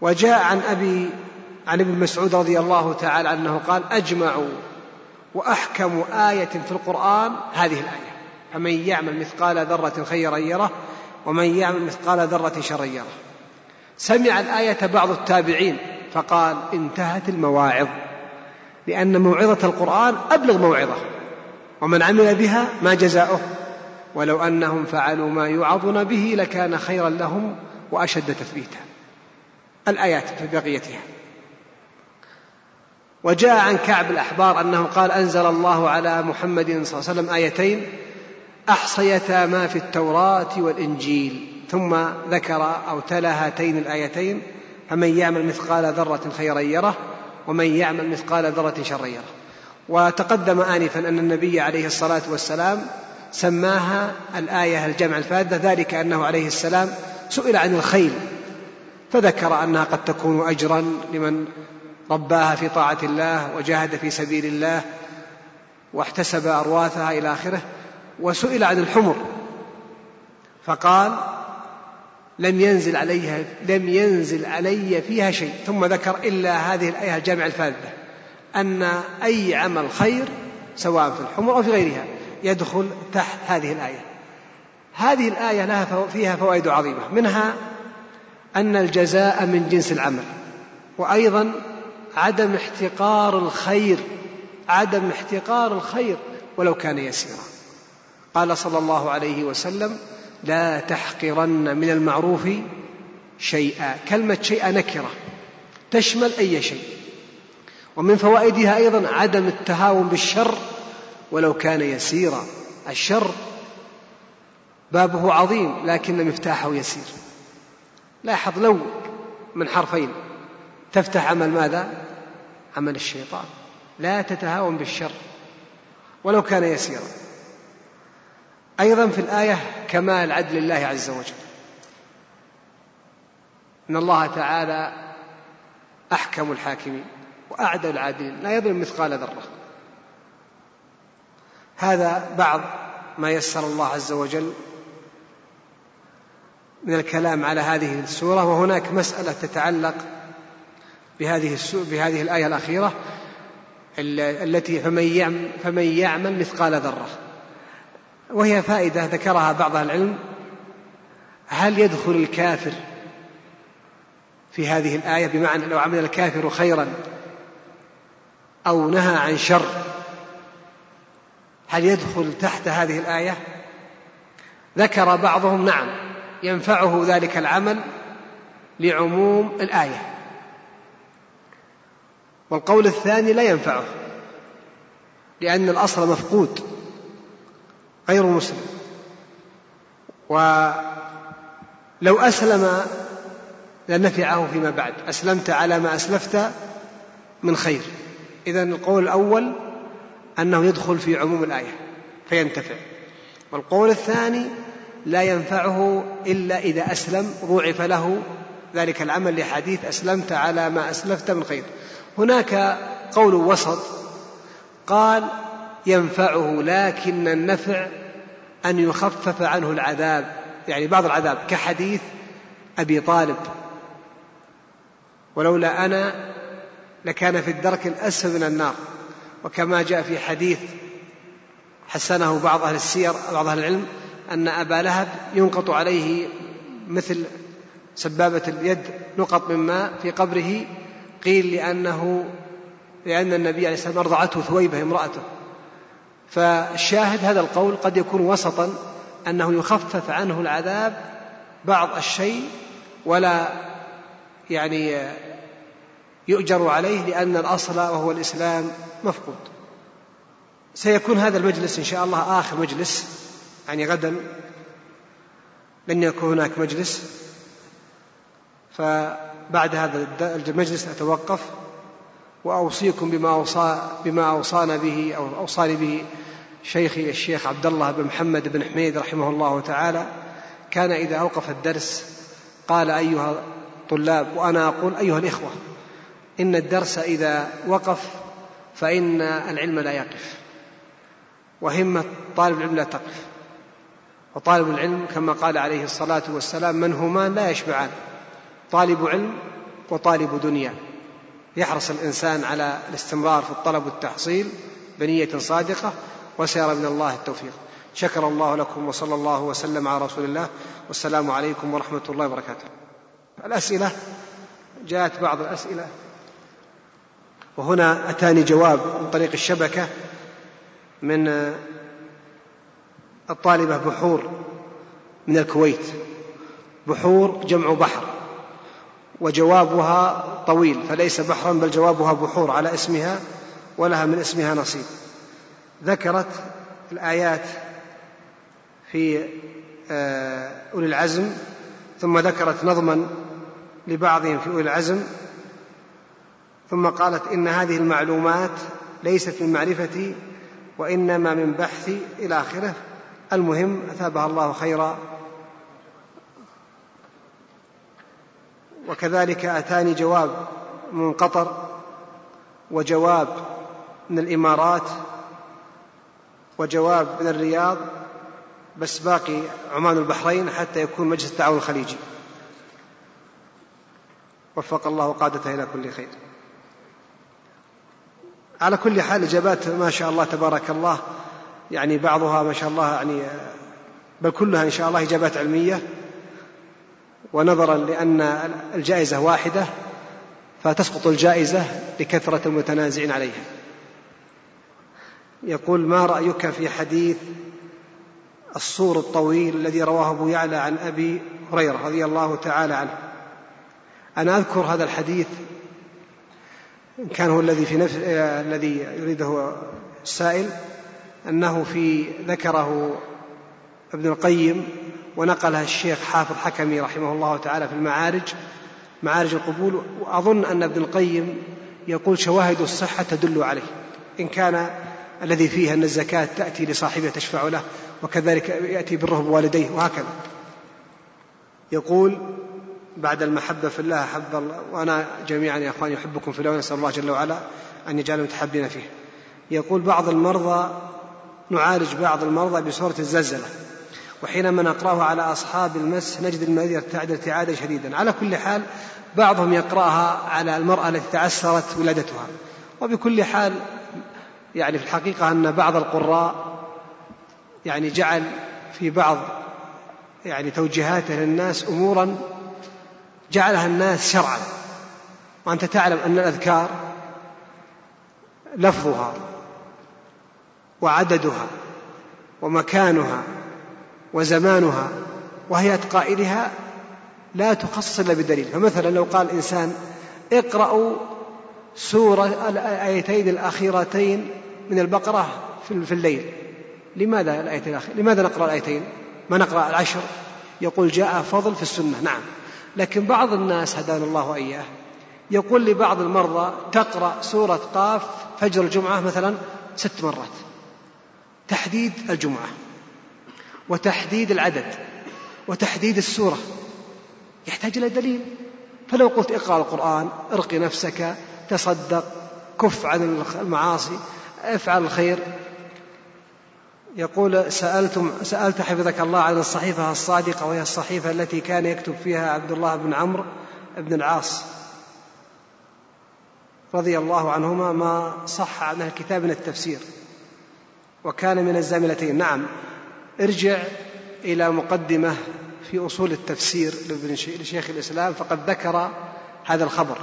[SPEAKER 1] وجاء عن أبي عن ابن مسعود رضي الله تعالى عنه قال أجمع وأحكم آية في القرآن هذه الآية. فمن يعمل مثقال ذرة خيرا يره ومن يعمل مثقال ذرة شرا يره. سمع الآية بعض التابعين فقال انتهت المواعظ لأن موعظة القرآن أبلغ موعظة ومن عمل بها ما جزاؤه. ولو أنهم فعلوا ما يوعظون به لكان خيرا لهم وأشد تثبيتا. الآيات في بقيتها وجاء عن كعب الأحبار أنه قال أنزل الله على محمد صلى الله عليه وسلم آيتين أحصيتا ما في التوراة والإنجيل. ثم ذكر أو تلا هاتين الآيتين فمن يعمل مثقال ذرة خيرا يره ومن يعمل مثقال ذرة شرا يره. وتقدم آنفا أن النبي عليه الصلاة والسلام سماها الآية الجمع الفاذة ذلك أنه عليه السلام سئل عن الخيل فذكر أنها قد تكون أجرا لمن رباها في طاعة الله وجاهد في سبيل الله واحتسب أرواثها إلى آخره وسئل عن الحمر. فقال لم ينزل عليها لم ينزل علي فيها شيء ثم ذكر إلا هذه الآية الجامعة الفاذة أن أي عمل خير سواء في الحمر أو في غيرها يدخل تحت هذه الآية. هذه الآية لها فيها فوائد عظيمة منها أن الجزاء من جنس العمل وأيضا عدم احتقار الخير عدم احتقار الخير ولو كان يسيرا. قال صلى الله عليه وسلم لا تحقرن من المعروف شيئا. كلمة شيئا نكرة تشمل أي شيء. ومن فوائدها أيضا عدم التهاون بالشر ولو كان يسيرا. الشر بابه عظيم لكن مفتاحه يسير. لاحظ لو من حرفين تفتح عمل ماذا؟ عمل الشيطان. لا تتهاون بالشر ولو كان يسيرا. أيضا في الآية كمال عدل الله عز وجل. إن الله تعالى أحكم الحاكمين وأعدل العادلين. لا يظلم مثقال ذرة. هذا بعض ما يسر الله عز وجل من الكلام على هذه السورة وهناك مسألة تتعلق بهذه بهذه الآية الأخيرة التي فمن يعمل, فمن يعمل مثقال ذرة. وهي فائدة ذكرها بعض العلم. هل يدخل الكافر في هذه الآية؟ بمعنى لو عمل الكافر خيرا أو نهى عن شر هل يدخل تحت هذه الآية؟ ذكر بعضهم نعم ينفعه ذلك العمل لعموم الآية. والقول الثاني لا ينفعه لأن الأصل مفقود غير مسلم. ولو أسلم لنفعه فيما بعد أسلمت على ما أسلفت من خير. إذا القول الأول أنه يدخل في عموم الآية فينتفع. والقول الثاني لا ينفعه إلا إذا أسلم ضوعف له ذلك العمل لحديث أسلمت على ما أسلفت من خير. هناك قول وسط قال ينفعه لكن النفع أن يخفف عنه العذاب يعني بعض العذاب كحديث أبي طالب. ولولا أنا لكان في الدرك الأسفل من النار. وكما جاء في حديث حسنه بعض أهل السير بعض أهل العلم أن أبا لهب ينقط عليه مثل سبابة اليد نقط من ماء في قبره قيل لأنه لأن النبي عليه السلام أرضعته ثويبة امرأته. فالشاهد هذا القول قد يكون وسطا أنه يخفف عنه العذاب بعض الشيء ولا يعني يؤجر عليه لأن الأصل وهو الإسلام مفقود. سيكون هذا المجلس إن شاء الله آخر مجلس يعني غدا. لن يكون هناك مجلس. فبعد هذا المجلس أتوقف وأوصيكم بما أوصى بما أوصانا به أو أوصاني به شيخي الشيخ عبد الله بن محمد بن حميد رحمه الله تعالى. كان إذا أوقف الدرس قال أيها الطلاب وأنا أقول أيها الإخوة إن الدرس إذا وقف فإن العلم لا يقف وهمة طالب العلم لا تقف. وطالب العلم كما قال عليه الصلاة والسلام من همان لا يشبعان. طالب علم وطالب دنيا. يحرص الإنسان على الاستمرار في الطلب والتحصيل بنية صادقة وسيرى من الله التوفيق. شكر الله لكم وصلى الله وسلم على رسول الله. والسلام عليكم ورحمة الله وبركاته. الأسئلة جاءت بعض الأسئلة. وهنا أتاني جواب عن طريق الشبكة من الطالبة بحور من الكويت. بحور جمع بحر. وجوابها طويل فليس بحرا بل جوابها بحور على اسمها ولها من اسمها نصيب. ذكرت الآيات في آه، أولي العزم ثم ذكرت نظما لبعضهم في أولي العزم ثم قالت إن هذه المعلومات ليست من معرفتي وإنما من بحثي إلى آخره. المهم أثابها الله خيرا وكذلك أتاني جواب من قطر وجواب من الإمارات وجواب من الرياض بس باقي عمان البحرين حتى يكون مجلس التعاون الخليجي. وفق الله قادته إلى كل خير. على كل حال إجابات ما شاء الله تبارك الله يعني بعضها ما شاء الله يعني بل كلها إن شاء الله إجابات علمية. ونظرا لأن الجائزة واحدة فتسقط الجائزة لكثرة المتنازعين عليها. يقول ما رأيك في حديث الصور الطويل الذي رواه أبو يعلى عن أبي هريرة رضي الله تعالى عنه؟ أنا أذكر هذا الحديث إن كان هو الذي في نفس الذي يريده السائل أنه في ذكره ابن القيم ونقلها الشيخ حافظ حكمي رحمه الله تعالى في المعارج. معارج القبول وأظن أن ابن القيم يقول شواهد الصحة تدل عليه. إن كان الذي فيه أن الزكاة تأتي لصاحبها تشفع له وكذلك يأتي بره بوالديه وهكذا. يقول بعد المحبة في الله أحب الله وأنا جميعا يا أخواني أحبكم في الله ونسأل الله جل وعلا أن يجعل متحبين فيه. يقول بعض المرضى نعالج بعض المرضى بصورة الزلزلة. وحينما نقرأه على أصحاب المس نجد المريض يرتعد ارتعادا شديدا. على كل حال بعضهم يقرأها على المرأة التي تعسرت ولادتها. وبكل حال يعني في الحقيقة أن بعض القراء يعني جعل في بعض يعني توجيهاته للناس أمورا جعلها الناس شرعا. وأنت تعلم أن الأذكار لفظها وعددها ومكانها وزمانها وهيئة قائلها لا تخصص إلا بدليل فمثلا لو قال إنسان اقرأوا سورة الآيتين الأخيرتين من البقرة في الليل. لماذا الآيتين الأخيرة لماذا نقرأ الآيتين؟ ما نقرأ العشر؟ يقول جاء فضل في السنة. نعم. لكن بعض الناس هدانا الله وإياه. يقول لبعض المرضى تقرأ سورة قاف فجر الجمعة مثلا ست مرات. تحديد الجمعة. وتحديد العدد وتحديد السورة. يحتاج إلى دليل. فلو قلت اقرأ القرآن ارقي نفسك تصدق كف عن المعاصي افعل الخير. يقول سألتم سألت حفظك الله عن الصحيفة الصادقة وهي الصحيفة التي كان يكتب فيها عبد الله بن عمرو بن العاص. رضي الله عنهما ما صح عن الكتاب من التفسير. وكان من الزاملتين. نعم. ارجع إلى مقدمة في أصول التفسير لشيخ الإسلام فقد ذكر هذا الخبر.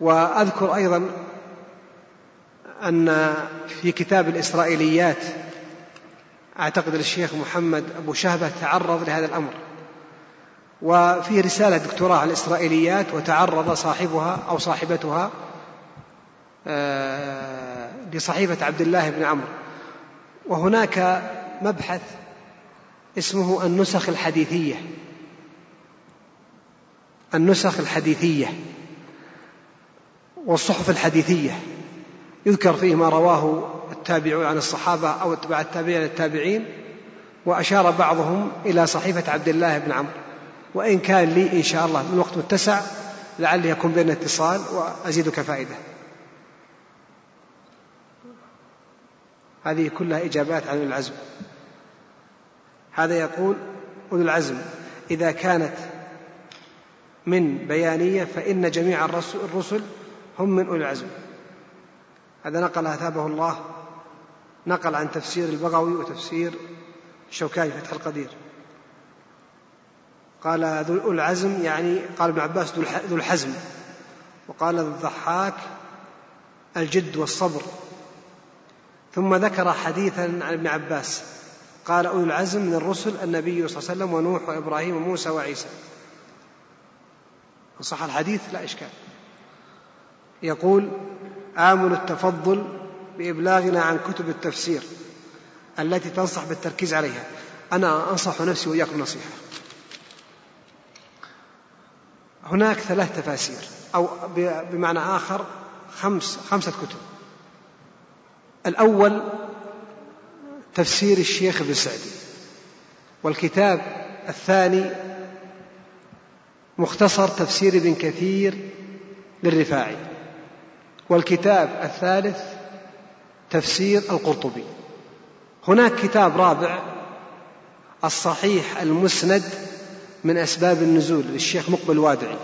[SPEAKER 1] وأذكر أيضا أن في كتاب الإسرائيليات أعتقد الشيخ محمد أبو شهبة تعرض لهذا الأمر. وفي رسالة دكتوراه على الإسرائيليات وتعرض صاحبها أو صاحبتها آه، لصحيفة عبد الله بن عمرو. وهناك مبحث اسمه النسخ الحديثية. النسخ الحديثية والصحف الحديثية. يذكر فيه ما رواه التابعون عن الصحابة أو اتباع التابعين التابعين وأشار بعضهم إلى صحيفة عبد الله بن عمرو. وإن كان لي إن شاء الله من وقت متسع لعلي يكون بين اتصال وأزيدك فائدة هذه كلها إجابات عن العزم. هذا يقول أولو العزم إذا كانت من بيانية فإن جميع الرسل هم من أولي العزم. هذا نقل أثابه الله نقل عن تفسير البغوي وتفسير الشوكاني فتح القدير. قال ذو العزم يعني قال ابن عباس ذو الحزم وقال ذو الضحاك الجد والصبر. ثم ذكر حديثا عن ابن عباس قال أولو العزم من الرسل النبي صلى الله عليه وسلم ونوح وإبراهيم وموسى وعيسى. صح الحديث لا إشكال. يقول آمل التفضل بإبلاغنا عن كتب التفسير التي تنصح بالتركيز عليها. أنا أنصح نفسي وإياكم نصيحة هناك ثلاث تفاسير أو بمعنى آخر خمس خمسة كتب. الأول تفسير الشيخ ابن سعدي والكتاب الثاني مختصر تفسير ابن كثير للرفاعي. والكتاب الثالث تفسير القرطبي. هناك كتاب رابع الصحيح المسند من أسباب النزول للشيخ مقبل الوادعي.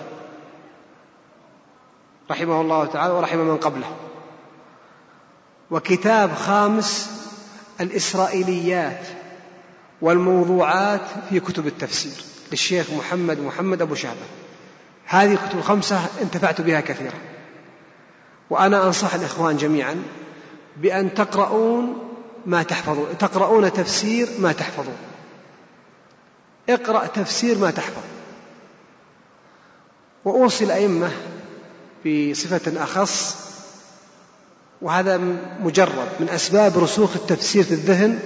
[SPEAKER 1] رحمه الله تعالى ورحم من قبله. وكتاب خامس الإسرائيليات والموضوعات في كتب التفسير للشيخ محمد محمد أبو شهبة هذه الكتب الخمسة انتفعت بها كثيرا. وأنا أنصح الإخوان جميعا بأن تقرؤون ما تحفظون تقرؤون تفسير ما تحفظون. اقرأ تفسير ما تحفظ. وأوصي الأئمة بصفة أخص وهذا مجرد من أسباب رسوخ التفسير في الذهن.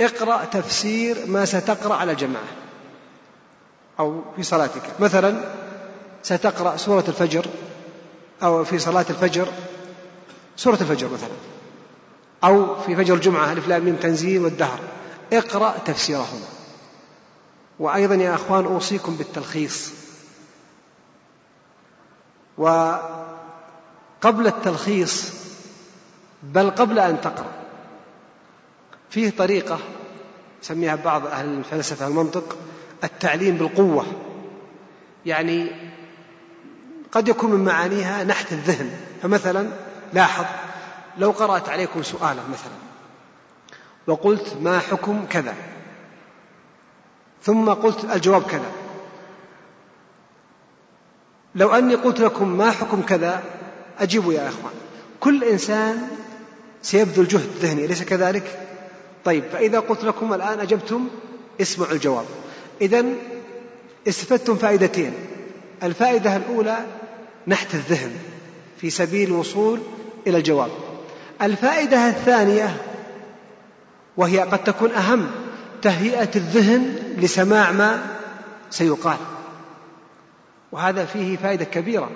[SPEAKER 1] اقرأ تفسير ما ستقرأ على جماعة أو في صلاتك. مثلا ستقرأ سورة الفجر أو في صلاة الفجر سورة الفجر مثلا أو في فجر الجمعة ألف لام تنزيل والدهر. اقرأ تفسيرهما. وأيضا يا أخوان أوصيكم بالتلخيص. وقبل التلخيص بل قبل أن تقرأ. فيه طريقة يسميها بعض أهل الفلسفة المنطق التعليم بالقوة. يعني قد يكون من معانيها نحت الذهن. فمثلا لاحظ لو قرأت عليكم سؤالا مثلا وقلت ما حكم كذا؟ ثم قلت الجواب كذا. لو أني قلت لكم ما حكم كذا أجيبوا يا إخوان. كل إنسان سيبذل جهد ذهني أليس كذلك؟ طيب فإذا قلت لكم الآن أجبتم اسمعوا الجواب. إذا استفدتم فائدتين. الفائدة الأولى نحت الذهن في سبيل الوصول إلى الجواب. الفائدة الثانية وهي قد تكون أهم تهيئة الذهن لسماع ما سيقال. وهذا فيه فائدة كبيرة.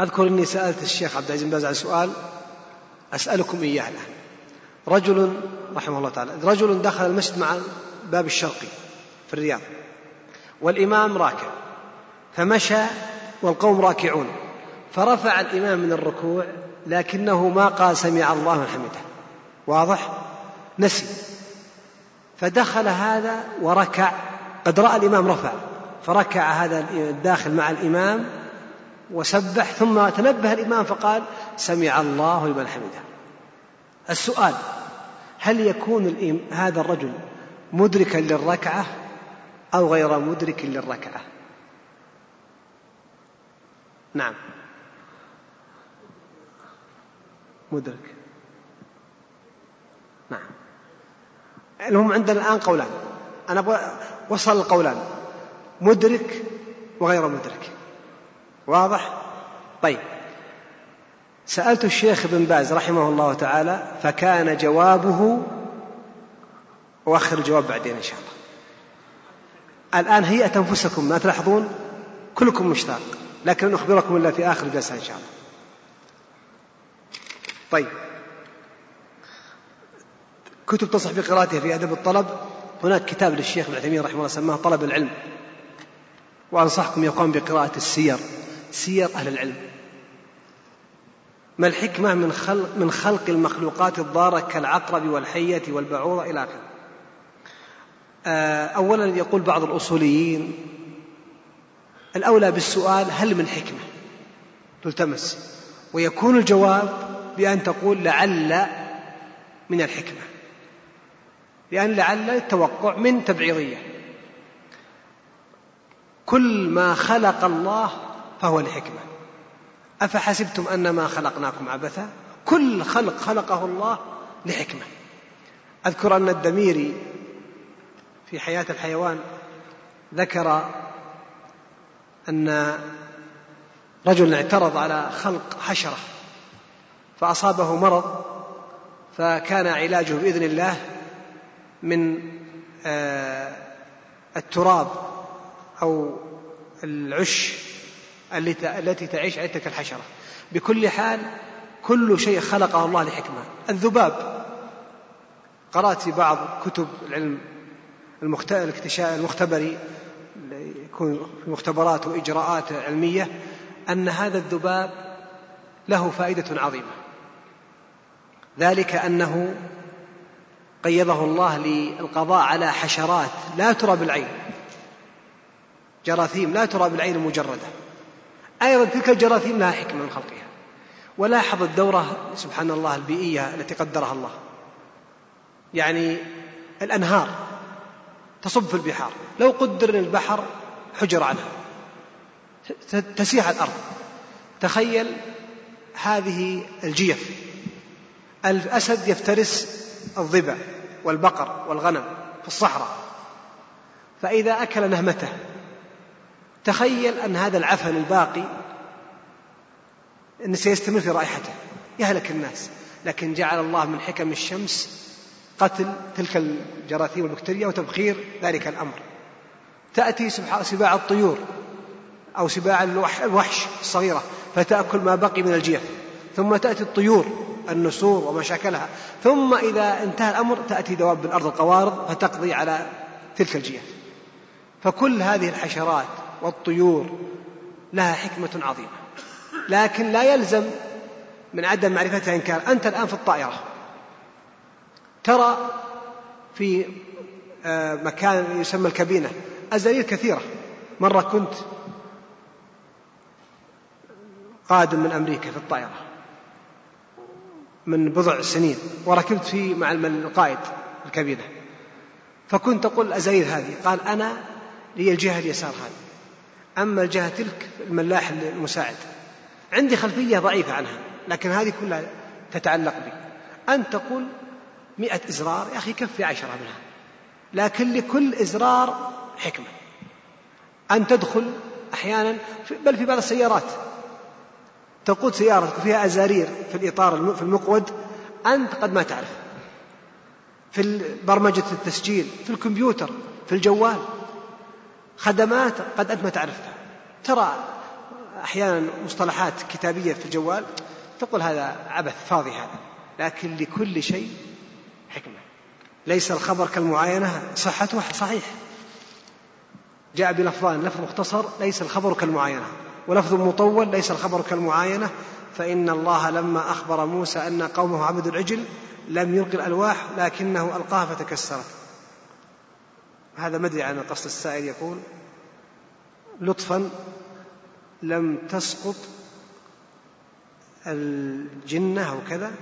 [SPEAKER 1] أذكر أني سألت الشيخ عبد العزيز بن باز عن سؤال أسألكم إياه الآن. رجل رحمه الله تعالى رجل دخل المسجد مع الباب الشرقي في الرياض والإمام راكع فمشى والقوم راكعون فرفع الإمام من الركوع لكنه ما قال سمع الله من حمده واضح؟ نسي. فدخل هذا وركع قد رأى الإمام رفع فركع هذا الداخل مع الإمام وسبح ثم تنبه الإمام فقال سمع الله لمن حمده. السؤال هل يكون هذا الرجل مدركا للركعة أو غير مدرك للركعة؟ نعم. مدرك. نعم. المهم عندنا الآن قولان. أنا وصل القولان مدرك وغير مدرك. واضح؟ طيب. سألت الشيخ ابن باز رحمه الله تعالى فكان جوابه وأخر الجواب بعدين إن شاء الله. الآن هيئة أنفسكم ما تلاحظون؟ كلكم مشتاق لكن لن أخبركم إلا في آخر الجلسة إن شاء الله. طيب. كتب تصح بقراءتها في أدب الطلب. هناك كتاب للشيخ ابن عثيمين رحمه الله سماه طلب العلم. وأنصحكم يا إخوان بقراءة السير. سير أهل العلم. ما الحكمة من خلق, من خلق المخلوقات الضارة كالعقرب والحية والبعوضة إلى آخره؟ آه، أولا يقول بعض الأصوليين الأولى بالسؤال هل من حكمة؟ تلتمس. ويكون الجواب بأن تقول لعل من الحكمة. لأن لعل التوقع من تبعيضية. كل ما خلق الله فهو لحكمة أفحسبتم أنما خلقناكم عبثا؟ كل خلق خلقه الله لحكمة. أذكر أن الدميري في حياة الحيوان ذكر أن رجل اعترض على خلق حشرة فأصابه مرض فكان علاجه بإذن الله من آه، التراب أو العش التي تعيش تلك الحشرة. بكل حال كل شيء خلقه الله لحكمة. الذباب. قرأت في بعض كتب العلم المختبري يكون في مختبرات وإجراءات علمية أن هذا الذباب له فائدة عظيمة. ذلك أنه قيضه الله للقضاء على حشرات لا ترى بالعين. جراثيم لا ترى بالعين المجردة أيضا تلك الجراثيم لها حكمة من خلقها. ولاحظ الدورة سبحان الله البيئية التي قدرها الله. يعني الأنهار تصب في البحار. لو قدر البحر حجر عنها. تسيح الأرض. تخيل هذه الجيف. الأسد يفترس الظبا والبقر والغنم في الصحراء. فإذا أكل نهمته تخيل أن هذا العفن الباقي أنه سيستمر في رائحته يهلك الناس. لكن جعل الله من حكم الشمس قتل تلك الجراثيم والبكتيريا وتبخير ذلك الأمر. تأتي سباع الطيور أو سباع الوحش الصغيرة فتأكل ما بقي من الجيف. ثم تأتي الطيور النسور وما شاكلها. ثم إذا انتهى الأمر تأتي دواب الأرض القوارض فتقضي على تلك الجيف. فكل هذه الحشرات والطيور لها حكمة عظيمة. لكن لا يلزم من عدم معرفتها إن كان أنت الآن في الطائرة. ترى في آه، مكان يسمى الكابينة. أزاليل كثيرة. مرة كنت قادم من أمريكا في الطائرة. من بضع سنين. وركبت في مع القائد الكابينة. فكنت أقول الأزايل هذه. قال أنا لي الجهة اليسار هذه. أما الجهة تلك الملاح المساعد. عندي خلفية ضعيفة عنها لكن هذه كلها تتعلق بي. أن تقول مئة إزرار يا أخي كفي عشرة منها. لكن لكل إزرار حكمة. أن تدخل أحيانا بل في بعض السيارات. تقود سيارتك فيها أزارير في الإطار في المقود أنت قد ما تعرف. في برمجة التسجيل في الكمبيوتر في الجوال. خدمات قد أنت ما تعرفها ترى أحيانا مصطلحات كتابية في الجوال تقول هذا عبث فاضي هذا لكن لكل شيء حكمة. ليس الخبر كالمعاينة صحته صحيح. جاء بلفظان لفظ مختصر ليس الخبر كالمعاينة ولفظ مطول ليس الخبر كالمعاينة. فإن الله لما أخبر موسى أن قومه عبدوا العجل لم يلقي الألواح لكنه ألقاها فتكسرت. هذا مدري عن قصد السائل يقول لطفا لم تسقط الجنة أو كذا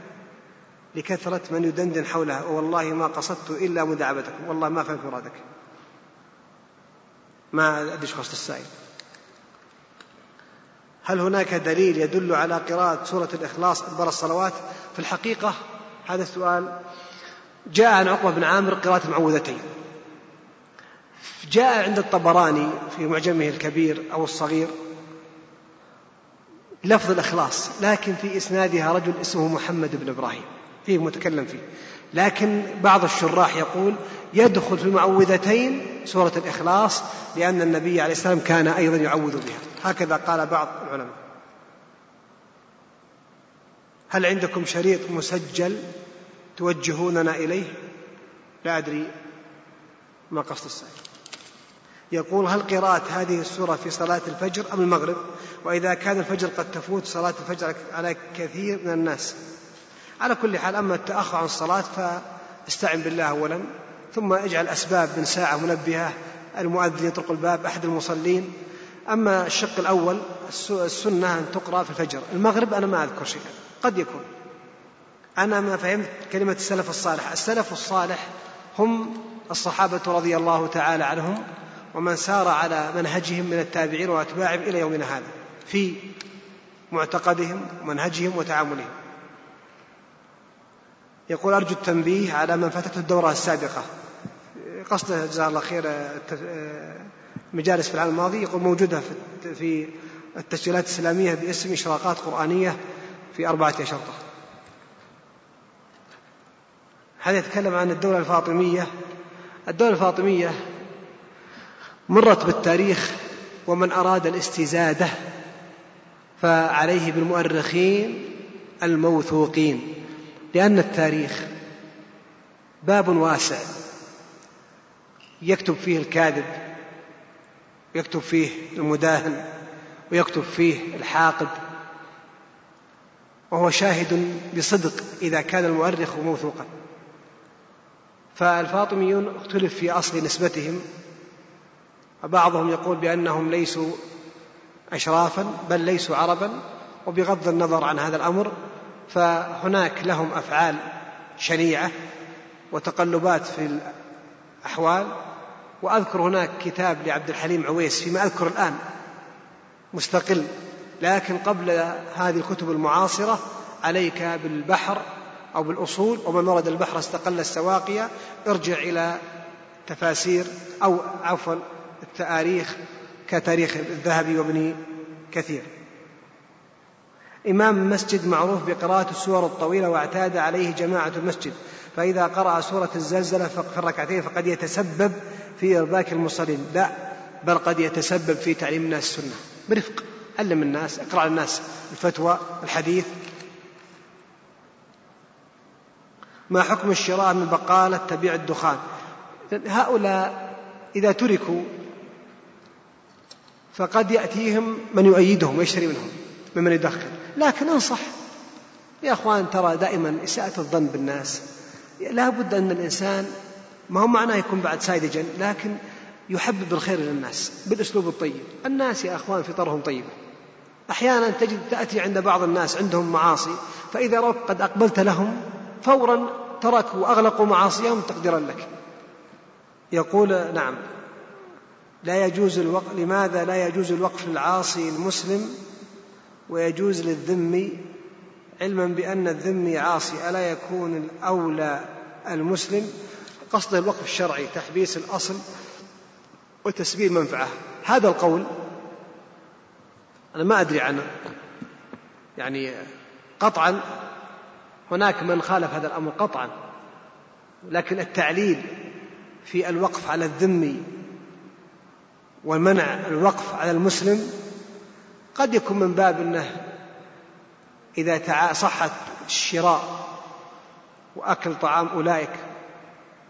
[SPEAKER 1] لكثرة من يدندن حولها والله ما قصدت إلا مداعبتكم والله ما فهمت مرادك. ما أدري قصد السائل. هل هناك دليل يدل على قراءة سورة الإخلاص أكبر الصلوات؟ في الحقيقة هذا السؤال جاء عن عقبة بن عامر قراءة المعوذتين جاء عند الطبراني في معجمه الكبير أو الصغير لفظ الإخلاص لكن في إسنادها رجل اسمه محمد بن إبراهيم. فيه متكلم فيه. لكن بعض الشراح يقول يدخل في المعوذتين سورة الإخلاص لأن النبي عليه السلام كان أيضا يعوذ بها. هكذا قال بعض العلماء. هل عندكم شريط مسجل توجهوننا إليه؟ لا أدري ما قصد السائل. يقول هل قراءة هذه السورة في صلاة الفجر أم المغرب؟ وإذا كان الفجر قد تفوت صلاة الفجر على كثير من الناس. على كل حال أما التأخر عن الصلاة فاستعن بالله أولا ثم اجعل أسباب من ساعة منبهة المؤذن يطرق الباب أحد المصلين. أما الشق الأول السنة أن تقرأ في الفجر. المغرب أنا ما أذكر شيئا. قد يكون. أنا ما فهمت كلمة السلف الصالح. السلف الصالح هم الصحابة رضي الله تعالى عنهم ومن سار على منهجهم من التابعين وأتباعهم إلى يومنا هذا في معتقدهم ومنهجهم وتعاملهم. يقول أرجو التنبيه على من فاتته الدورة السابقة. قصده جزاه الله خير مجالس في العام الماضي يقول موجودة في التسجيلات الإسلامية باسم إشراقات قرآنية في أربعة أشرطة هذا يتكلم عن الدولة الفاطمية. الدولة الفاطمية مرت بالتاريخ ومن أراد الاستزادة فعليه بالمؤرخين الموثوقين لأن التاريخ باب واسع يكتب فيه الكاذب ويكتب فيه المداهن ويكتب فيه الحاقد وهو شاهد بصدق إذا كان المؤرخ موثوقا. فالفاطميون اختلف في أصل نسبتهم وبعضهم يقول بأنهم ليسوا أشرافا بل ليسوا عربا وبغض النظر عن هذا الأمر فهناك لهم أفعال شنيعة وتقلبات في الأحوال. وأذكر هناك كتاب لعبد الحليم عويس فيما أذكر الآن مستقل لكن قبل هذه الكتب المعاصرة عليك بالبحر أو بالأصول ومن ورد البحر استقل السواقية ارجع إلى تفاسير أو عفوا التاريخ كتاريخ الذهبي وابن كثير. إمام مسجد معروف بقراءة السور الطويلة واعتاد عليه جماعة المسجد فإذا قرأ سورة الزلزلة في الركعتين فقد يتسبب في إرباك المصلين. لا بل قد يتسبب في تعليم الناس السنة. برفق علم الناس اقرأ الناس الفتوى الحديث. ما حكم الشراء من بقالة تبيع الدخان؟ هؤلاء إذا تركوا فقد يأتيهم من يؤيدهم ويشتري منهم ممن يدخن. لكن انصح. يا أخوان ترى دائما إساءة الظن بالناس. لا بد أن الإنسان ما هو معناه يكون بعد ساذجا لكن يحبب الخير للناس بالأسلوب الطيب. الناس يا أخوان فطرهم طيبة أحيانا تجد تأتي عند بعض الناس عندهم معاصي فإذا رأوك قد أقبلت لهم فورا تركوا وأغلقوا معاصيهم تقديرا لك. يقول نعم لا يجوز الوقف لماذا لا يجوز الوقف للعاصي المسلم ويجوز للذمي؟ علما بأن الذمي عاصي ألا يكون الأولى المسلم؟ قصد الوقف الشرعي تحبيس الأصل وتسبيل منفعة. هذا القول أنا ما أدري عنه. يعني قطعا هناك من خالف هذا الأمر قطعا لكن التعليل في الوقف على الذمي ومنع الوقف على المسلم قد يكون من باب إنه إذا صحت الشراء وأكل طعام أولئك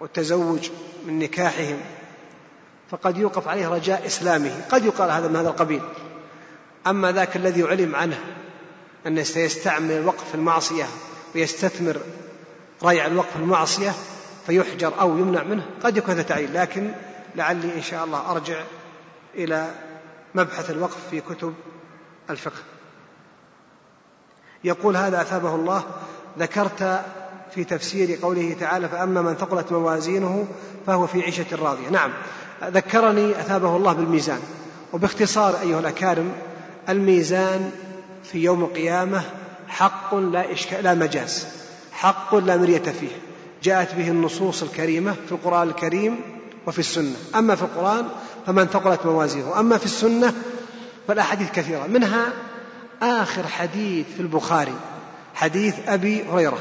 [SPEAKER 1] والتزوج من نكاحهم فقد يوقف عليه رجاء إسلامه. قد يقال هذا من هذا القبيل. أما ذاك الذي علم عنه أنه سيستعمل الوقف في المعصية ويستثمر ريع الوقف في المعصية فيحجر أو يمنع منه قد يكون هذا تعيين. لكن لعلي إن شاء الله أرجع إلى مبحث الوقف في كتب الفقه. يقول هذا أثابه الله ذكرت في تفسير قوله تعالى فأما من ثقلت موازينه فهو في عيشة راضية. نعم ذكرني أثابه الله بالميزان. وباختصار أيها الأكارم الميزان في يوم القيامة حق لا إشكال لا مجاز حق لا مرية فيه. جاءت به النصوص الكريمة في القرآن الكريم وفي السنة. أما في القرآن فمن ثقلت موازينه. أما في السنة فالأحاديث كثيرة. منها آخر حديث في البخاري حديث أبي هريرة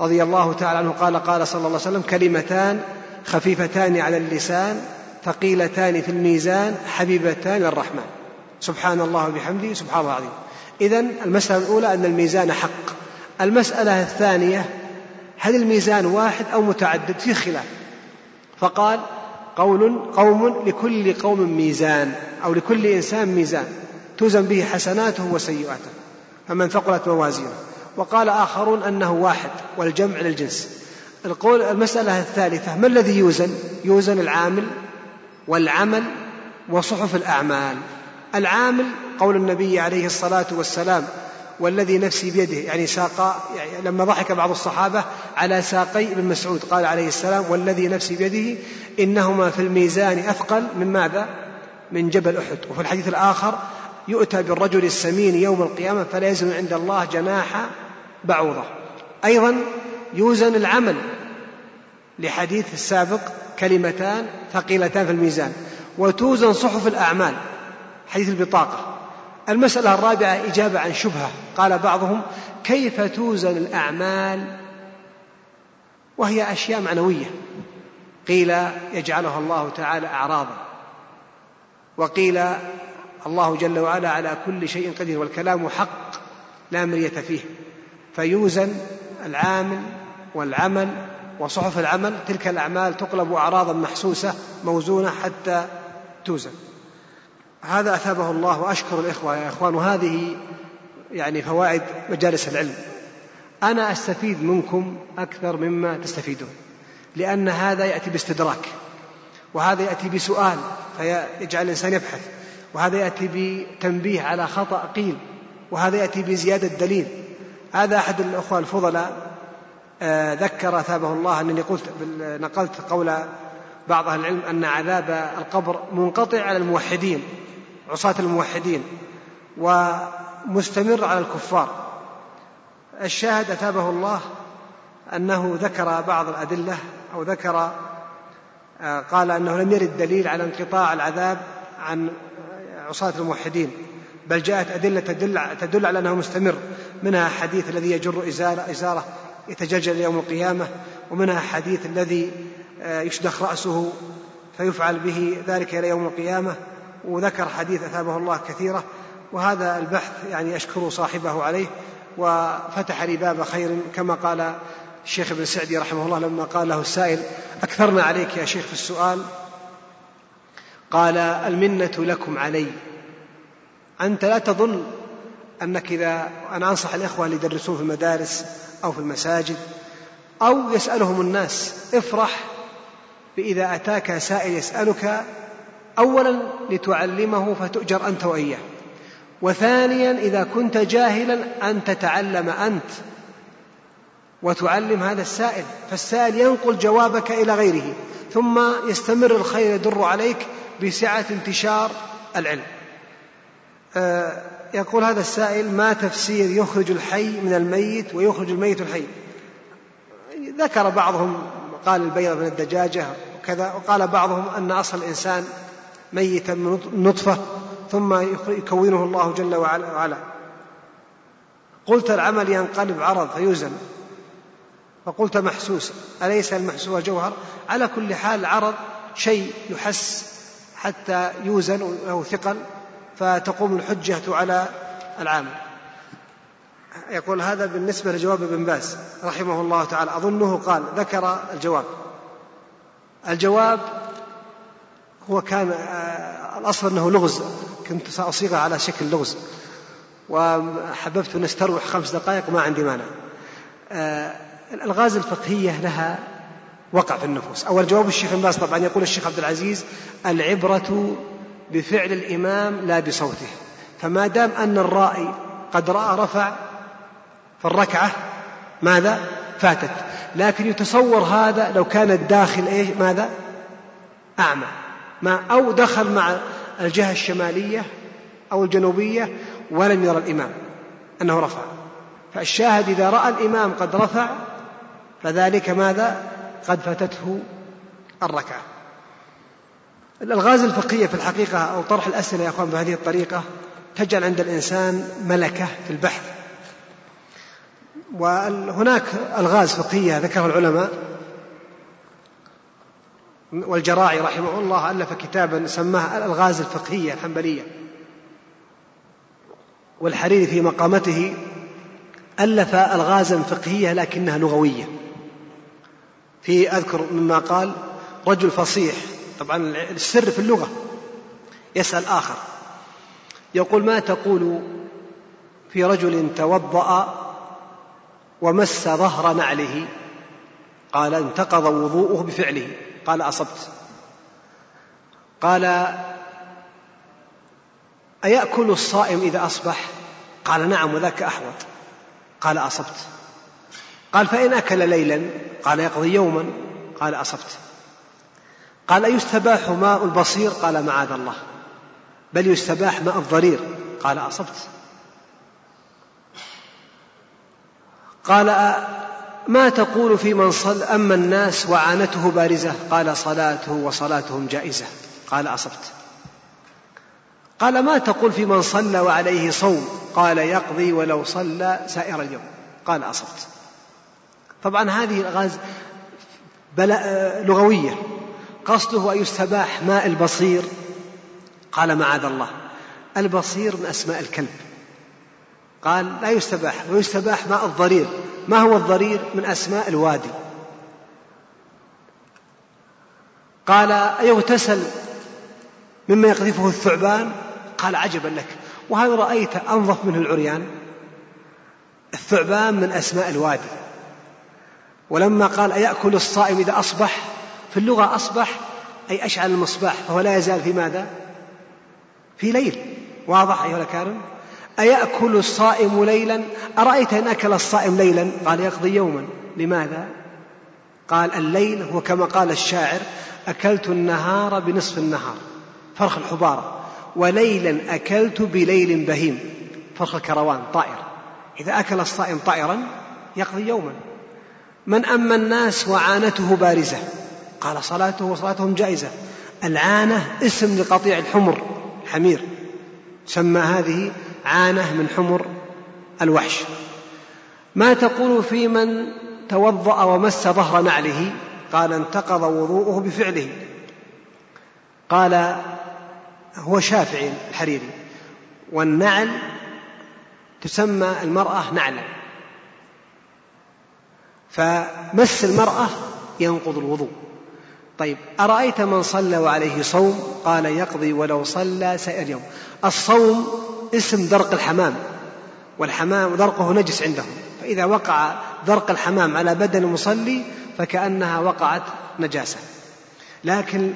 [SPEAKER 1] رضي الله تعالى عنه. قال قال صلى الله عليه وسلم كلمتان خفيفتان على اللسان ثقيلتان في الميزان حبيبتان للرحمن سبحان الله وبحمده سبحان الله العظيم. إذا المسألة الأولى أن الميزان حق. المسألة الثانية هل الميزان واحد أو متعدد؟ في خلاف. فقال قول قوم لكل قوم ميزان أو لكل إنسان ميزان توزن به حسناته وسيئاته فمن ثقلت موازينه. وقال آخرون أنه واحد والجمع للجنس. القول المسألة الثالثة ما الذي يوزن؟ يوزن العامل والعمل وصحف الأعمال. العامل قول النبي عليه الصلاة والسلام والذي نفسي بيده. يعني ساق يعني لما ضحك بعض الصحابة على ساقي ابن مسعود قال عليه السلام والذي نفسي بيده إنهما في الميزان أثقل من ماذا؟ من جبل أحد. وفي الحديث الآخر يؤتى بالرجل السمين يوم القيامة فلا يزن عند الله جناح بعوضة. أيضا يوزن العمل لحديث السابق كلمتان ثقيلتان في الميزان. وتوزن صحف الأعمال حديث البطاقة. المسألة الرابعة إجابة عن شبهة. قال بعضهم كيف توزن الأعمال وهي أشياء معنوية؟ قيل يجعلها الله تعالى أعراضا. وقيل الله جل وعلا على كل شيء قدير والكلام حق لا مرية فيه. فيوزن العامل والعمل وصحف العمل تلك الأعمال تقلب أعراضا محسوسة موزونة حتى توزن. هذا أثابه الله وأشكر الإخوة. يا إخوان وهذه يعني فوائد مجالس العلم. أنا أستفيد منكم أكثر مما تستفيدون لأن هذا يأتي باستدراك وهذا يأتي بسؤال فيجعل الإنسان يبحث وهذا يأتي بتنبيه على خطأ قيل وهذا يأتي بزيادة دليل. هذا أحد الأخوة الفضلاء آه، ذكر أثابه الله أنني قلت نقلت قول بعض أهل العلم أن عذاب القبر منقطع على الموحدين. عصاة الموحدين ومستمر على الكفار. الشاهد أثابه الله أنه ذكر بعض الأدلة أو ذكر آه، قال أنه لم يرد دليل على انقطاع العذاب عن عصاة الموحدين بل جاءت أدلة تدل, تدل على أنه مستمر منها حديث الذي يجر إزارة, إزارة يتجلجل يوم القيامة ومنها حديث الذي آه، يشدخ رأسه فيفعل به ذلك إلى يوم القيامة. وذكر حديث أثابه الله كثيرة وهذا البحث يعني أشكر صاحبه عليه وفتح لي باب خير كما قال الشيخ ابن سعدي رحمه الله لما قال له السائل أكثرنا عليك يا شيخ في السؤال؟ قال المنة لكم علي. أنت لا تظن أنك إذا أنا أنصح الإخوة اللي يدرسون في المدارس أو في المساجد أو يسألهم الناس افرح بإذا أتاك سائل يسألك أولا لتعلمه فتؤجر أنت وإياه. وثانيا إذا كنت جاهلا أن تتعلم أنت وتعلم هذا السائل فالسائل ينقل جوابك إلى غيره ثم يستمر الخير يدر عليك بسعة انتشار العلم. آه، يقول هذا السائل ما تفسير يخرج الحي من الميت ويخرج الميت الحي؟ ذكر بعضهم قال البيض من الدجاجة وكذا وقال بعضهم أن أصل الإنسان ميتا من نطفة ثم يكونه الله جل وعلا قلت العمل ينقلب عرض فيوزن. فقلت محسوس. أليس المحسوس جوهر على كل حال عرض شيء يحس حتى يوزن له ثقل فتقوم الحجة على العامل. يقول هذا بالنسبة لجواب ابن باز رحمه الله تعالى. أظنه قال ذكر الجواب. الجواب هو كان آه، الأصل أنه لغز. كنت سأصيغه على شكل لغز. وحببت أن استروح خمس دقائق ما عندي مانع. آه، الألغاز الفقهية لها وقع في النفوس. أول جواب الشيخ باز طبعا يقول الشيخ عبد العزيز العبرة بفعل الإمام لا بصوته. فما دام أن الرائي قد رأى رفع فالركعة ماذا؟ فاتت. لكن يتصور هذا لو كان الداخل إيش؟ ماذا؟ أعمى. ما أو دخل مع الجهة الشمالية أو الجنوبية ولم يرى الإمام أنه رفع. فالشاهد إذا رأى الإمام قد رفع فذلك ماذا؟ قد فاتته الركعة. الألغاز الفقهية في الحقيقة أو طرح الأسئلة يا أخوان بهذه الطريقة تجعل عند الإنسان ملكة في البحث. وهناك ألغاز فقهية ذكرها العلماء. والجراعي رحمه الله ألف كتابا سماه الألغاز الفقهية الحنبلية. والحريري في مقامته ألف ألغازا فقهية لكنها لغوية. في أذكر مما قال رجل فصيح طبعا السر في اللغة يسأل آخر. يقول ما تقول في رجل توضأ ومس ظهر نعله؟ قال انتقض وضوءه بفعله. قال أصبت. قال أيأكل الصائم إذا أصبح؟ قال نعم وذاك أحوط. قال أصبت. قال فإن أكل ليلا؟ قال يقضي يوما. قال أصبت. قال أيستباح ماء البصير؟ قال معاذ الله. بل يستباح ماء الضرير؟ قال أصبت. قال ما تقول في من صل أما الناس وعانته بارزة؟ قال صلاته وصلاتهم جائزة. قال أصبت. قال ما تقول في من صلى وعليه صوم؟ قال يقضي ولو صلى سائر اليوم. قال أصبت. طبعا هذه الغاز لغوية. قصده أن يستباح ماء البصير؟ قال معاذ الله. البصير من أسماء الكلب. قال لا يستباح ويستباح ماء الضرير. ما هو الضرير من أسماء الوادي؟ قال أيغتسل مما يقذفه الثعبان؟ قال عجبا لك. وهل رأيت أنظف منه العريان؟ الثعبان من أسماء الوادي. ولما قال أيأكل الصائم إذا أصبح؟ في اللغة أصبح أي أشعل المصباح فهو لا يزال في ماذا؟ في ليل. واضح أيها الأكارم؟ أيأكل الصائم ليلا؟ أرأيت إن أكل الصائم ليلا؟ قال يقضي يوما. لماذا؟ قال الليل هو كما قال الشاعر أكلت النهار بنصف النهار. فرخ الحبارة. وليلا أكلت بليل بهيم. فرخ الكروان طائر. إذا أكل الصائم طائرا يقضي يوما. من أما الناس وعانته بارزة؟ قال صلاته وصلاتهم جائزة. العانة اسم لقطيع الحمر حمير. سمى هذه عانة من حمر الوحش. ما تقول في من توضأ ومس ظهر نعله؟ قال انتقض وضوءه بفعله. قال هو شافعي الحريري. والنعل تسمى المرأة نعلا. فمس المرأة ينقض الوضوء. طيب أرأيت من صلى وعليه صوم؟ قال يقضي ولو صلى سائر يوم الصوم اسم درق الحمام والحمام درقه نجس عندهم فإذا وقع درق الحمام على بدن المصلي فكأنها وقعت نجاسة. لكن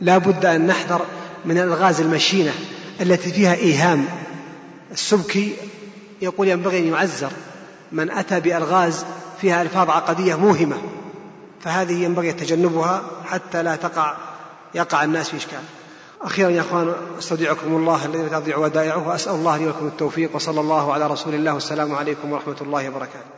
[SPEAKER 1] لا بد أن نحذر من الألغاز المشينة التي فيها إيهام. السبكي يقول ينبغي أن يعزر من أتى بألغاز فيها ألفاظ عقدية موهمة فهذه ينبغي تجنبها حتى لا تقع يقع الناس في إشكال. أخيرا يا أخوان أستودعكم الله الذي لا تضيع ودائعه وأسأل الله لي ولكم التوفيق وصلى الله على رسول الله والسلام عليكم ورحمة الله وبركاته.